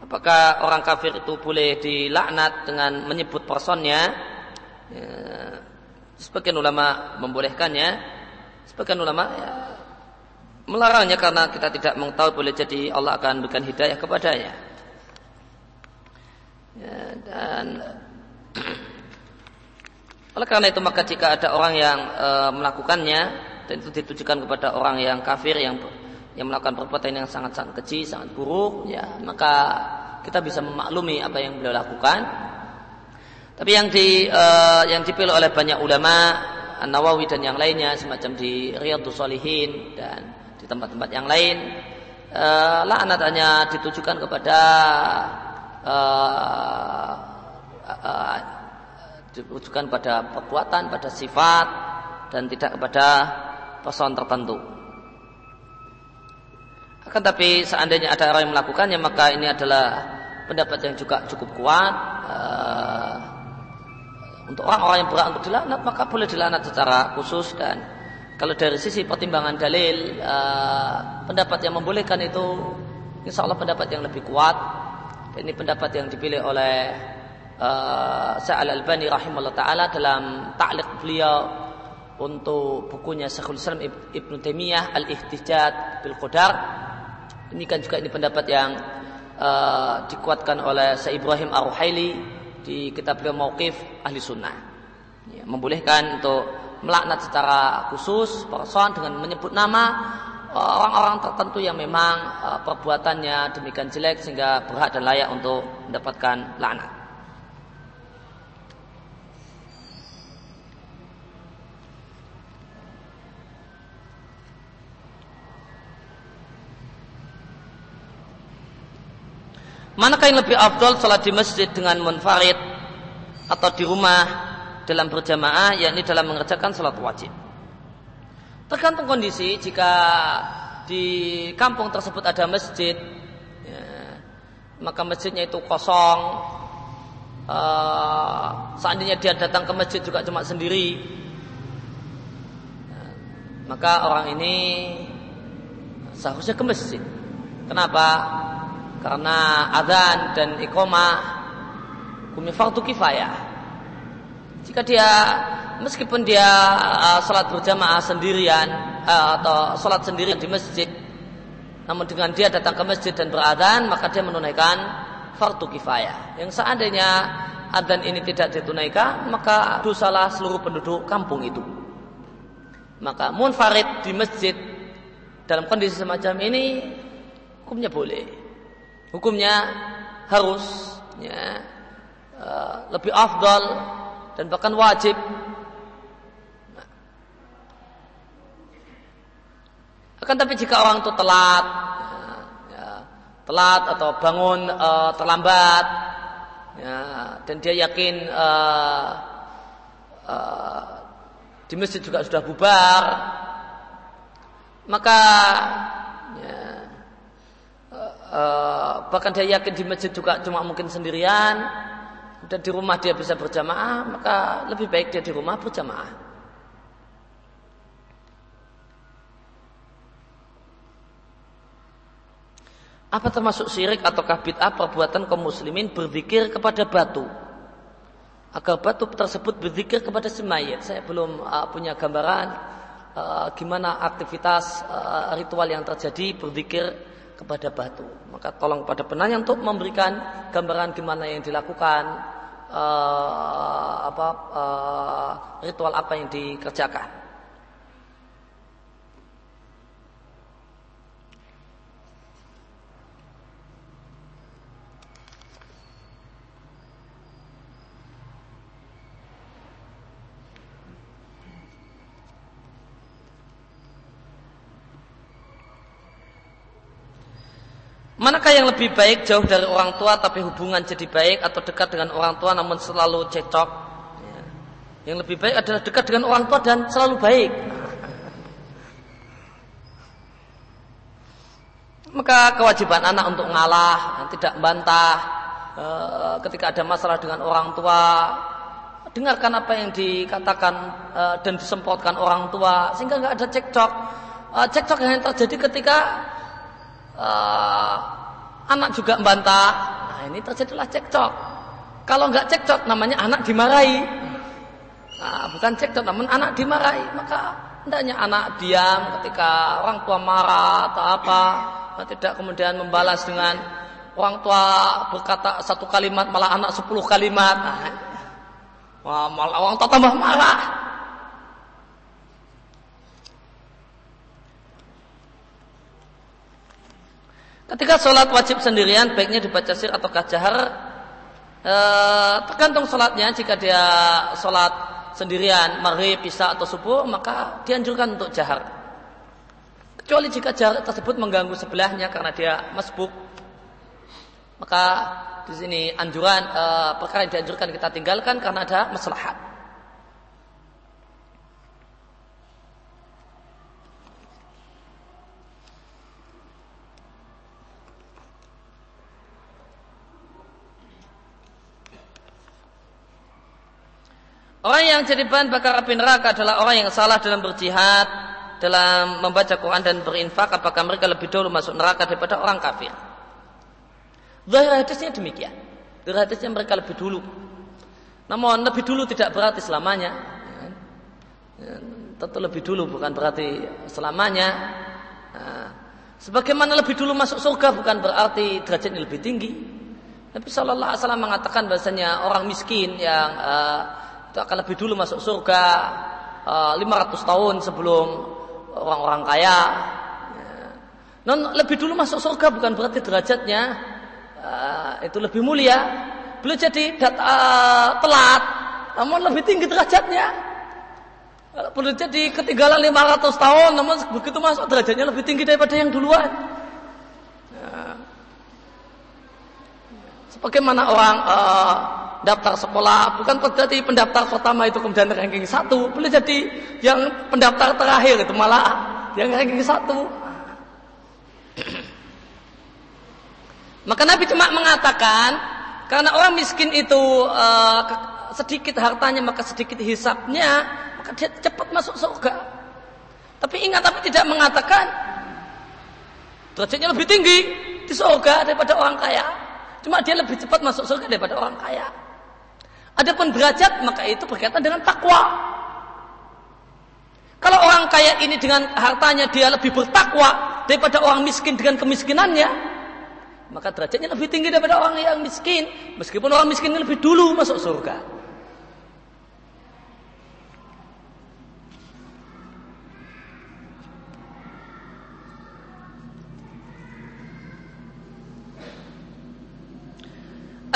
[SPEAKER 1] Apakah orang kafir itu boleh dilaknat dengan menyebut personnya? Ya Sebagian ulama membolehkannya, sebagian ulama ya, melarangnya karena kita tidak mengetahui boleh jadi Allah akan berikan hidayah kepadanya. Ya, dan oleh karena itu maka jika ada orang yang e, melakukannya dan itu ditujukan kepada orang yang kafir yang yang melakukan perbuatan yang sangat-sangat kecil, sangat buruk, ya maka kita bisa memaklumi apa yang beliau lakukan tapi yang di uh, yang dipilih oleh banyak ulama An-Nawawi dan yang lainnya semacam di Riyadhus Shalihin dan di tempat-tempat yang lain uh, laknat hanya ditujukan kepada uh, uh, ditujukan pada perbuatan, pada sifat dan tidak kepada person tertentu. Akan tapi seandainya ada orang yang melakukannya maka ini adalah pendapat yang juga cukup kuat. Uh, untuk orang-orang yang berhak untuk dilaknat maka boleh dilaknat secara khusus. Dan kalau dari sisi pertimbangan dalil uh, pendapat yang membolehkan itu insya Allah pendapat yang lebih kuat. Ini pendapat yang dipilih oleh uh, Sa'al Al-Bani rahimahullah ta'ala dalam ta'liq beliau untuk bukunya Syekhul Islam Ibn Taimiyah Al-Ihtijat bil Qadar. Ini kan juga ini pendapat yang uh, dikuatkan oleh Syekh Ibrahim Ar-Ruhaili di kitab beliau Mauqif Ahli Sunnah. Ya, membolehkan untuk melaknat secara khusus person dengan menyebut nama eh, orang-orang tertentu yang memang uh, perbuatannya demikian jelek sehingga berhak dan layak untuk mendapatkan laknat. Manakah yang lebih afdol salat di masjid dengan munfarid atau di rumah dalam berjamaah yakni dalam mengerjakan salat wajib. Tergantung kondisi. Jika di kampung tersebut ada masjid ya, maka masjidnya itu kosong. Uh, seandainya dia datang ke masjid juga cuma sendiri. Ya, maka orang ini seharusnya ke masjid. Kenapa karena adzan dan iqamah hukumnya fardu kifayah. Jika dia meskipun dia uh, salat berjamaah sendirian uh, atau salat sendirian di masjid namun dengan dia datang ke masjid dan beradzan maka dia menunaikan fardu kifayah. Yang seandainya adzan ini tidak ditunaikan maka dosalah seluruh penduduk kampung itu. Maka munfarid di masjid dalam kondisi semacam ini hukumnya boleh hukumnya harus ya, uh, lebih afdal dan bahkan wajib. Akan tapi jika orang itu telat ya, telat atau bangun uh, terlambat ya, dan dia yakin uh, uh, di masjid juga sudah bubar maka uh, bahkan dia yakin di masjid juga cuma mungkin sendirian dan di rumah dia bisa berjamaah maka lebih baik dia di rumah berjamaah Apa termasuk syirik ataukah bid'ah perbuatan kaum muslimin berzikir kepada batu? Agar batu tersebut berzikir kepada si mayat. Saya belum uh, punya gambaran uh, gimana aktivitas uh, ritual yang terjadi berzikir kepada batu. Maka tolong kepada penanya untuk memberikan gambaran gimana yang dilakukan, uh, apa uh, ritual apa yang dikerjakan. Manakah yang lebih baik jauh dari orang tua tapi hubungan jadi baik atau dekat dengan orang tua namun selalu cecok ya. Yang lebih baik adalah dekat dengan orang tua dan selalu baik. Maka kewajiban anak untuk ngalah, tidak bantah eh, ketika ada masalah dengan orang tua. Dengarkan apa yang dikatakan eh, dan disemprotkan orang tua sehingga nggak ada cekcok. E, cekcok yang terjadi ketika e, anak juga membantah. Nah, ini terjadilah cekcok. Kalau nggak cekcok namanya anak dimarahi. Nah, bukan cekcok namun anak dimarahi. Maka hendaknya anak diam ketika orang tua marah atau apa tidak kemudian membalas dengan orang tua berkata satu kalimat malah anak sepuluh kalimat nah, malah orang tua tambah marah Ketika sholat wajib sendirian, baiknya dibaca sir atau jahar. E, tergantung sholatnya. Jika dia sholat sendirian, maghrib, isya atau subuh, maka dianjurkan untuk jahar. Kecuali jika jarak tersebut mengganggu sebelahnya karena dia masbuk. Maka di sini anjuran e, perkara yang dianjurkan kita tinggalkan karena ada maslahat. Orang yang jadi bahan bakar api neraka adalah orang yang salah dalam berjihad dalam membaca Quran dan berinfak apakah mereka lebih dulu masuk neraka daripada orang kafir? Zahir hadisnya demikian. Zahir hadisnya mereka lebih dulu. Namun lebih dulu tidak berarti selamanya. Ya, tentu lebih dulu bukan berarti selamanya. Nah, sebagaimana lebih dulu masuk surga bukan berarti derajatnya lebih tinggi. Nabi Shallallahu Alaihi Wasallam mengatakan bahasanya orang miskin yang uh, itu akan lebih dulu masuk surga uh, eh, 500 tahun sebelum orang-orang kaya. Non lebih dulu masuk surga bukan berarti derajatnya uh, itu lebih mulia. Belum jadi uh, telat, namun lebih tinggi derajatnya. Belum jadi ketinggalan 500 tahun, namun begitu masuk derajatnya lebih tinggi daripada yang duluan. Ya. Sebagaimana orang uh, daftar sekolah bukan berarti pendaftar pertama itu kemudian ranking satu. Boleh jadi yang pendaftar terakhir itu malah yang ranking satu. Maka Nabi cuma mengatakan karena orang miskin itu uh, sedikit hartanya maka sedikit hisapnya maka dia cepat masuk surga. Tapi ingat tapi tidak mengatakan derajatnya lebih tinggi di surga daripada orang kaya. Cuma dia lebih cepat masuk surga daripada orang kaya Adapun derajat maka itu berkaitan dengan takwa. Kalau orang kaya ini dengan hartanya dia lebih bertakwa daripada orang miskin dengan kemiskinannya, maka derajatnya lebih tinggi daripada orang yang miskin, meskipun orang miskin lebih dulu masuk surga.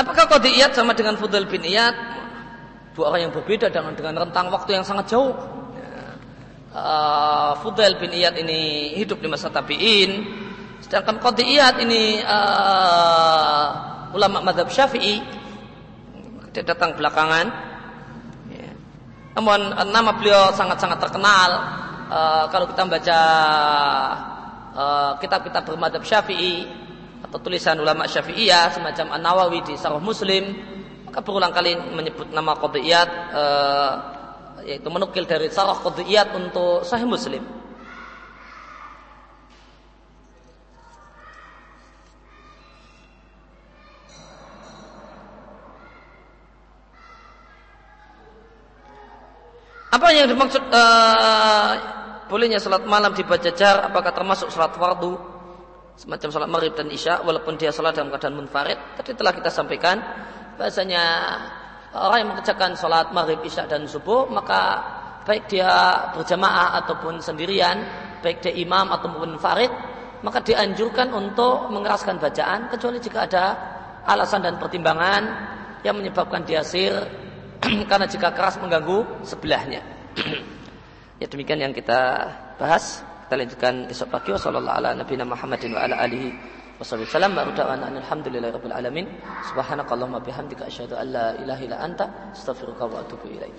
[SPEAKER 1] Apakah qadiyat sama dengan Fudail bin Iyad? Dua orang yang berbeda dengan dengan rentang waktu yang sangat jauh. Uh, Fudail bin Iyad ini hidup di masa tabi'in. Sedangkan qadiyat ini uh, ulama madhab syafi'i. Dia datang belakangan. Ya. Namun uh, nama beliau sangat-sangat terkenal. Uh, kalau kita membaca kitab-kitab uh, bermadhab syafi'i atau tulisan ulama Syafi'iyah semacam An-Nawawi di Sarah Muslim maka berulang kali menyebut nama Qadiyat uh, yaitu menukil dari Sarah Qadiyat untuk Sahih Muslim. Apa yang dimaksud uh, bolehnya salat malam dibaca jar apakah termasuk salat fardu? Semacam sholat maghrib dan isya walaupun dia sholat dalam keadaan munfarid tadi telah kita sampaikan bahasanya orang yang mengerjakan sholat maghrib isya dan subuh maka baik dia berjamaah ataupun sendirian baik dia imam ataupun munfarid maka dianjurkan untuk mengeraskan bacaan kecuali jika ada alasan dan pertimbangan yang menyebabkan dia sir karena jika keras mengganggu sebelahnya. Ya demikian yang kita bahas kita lanjutkan esok pagi. Wasallallahu ala nabiyina Muhammadin wa ala alihi wasallam wa da'wana alhamdulillahirabbil alamin. Subhanakallahumma bihamdika asyhadu an la ilaha illa anta astaghfiruka wa atubu ilaik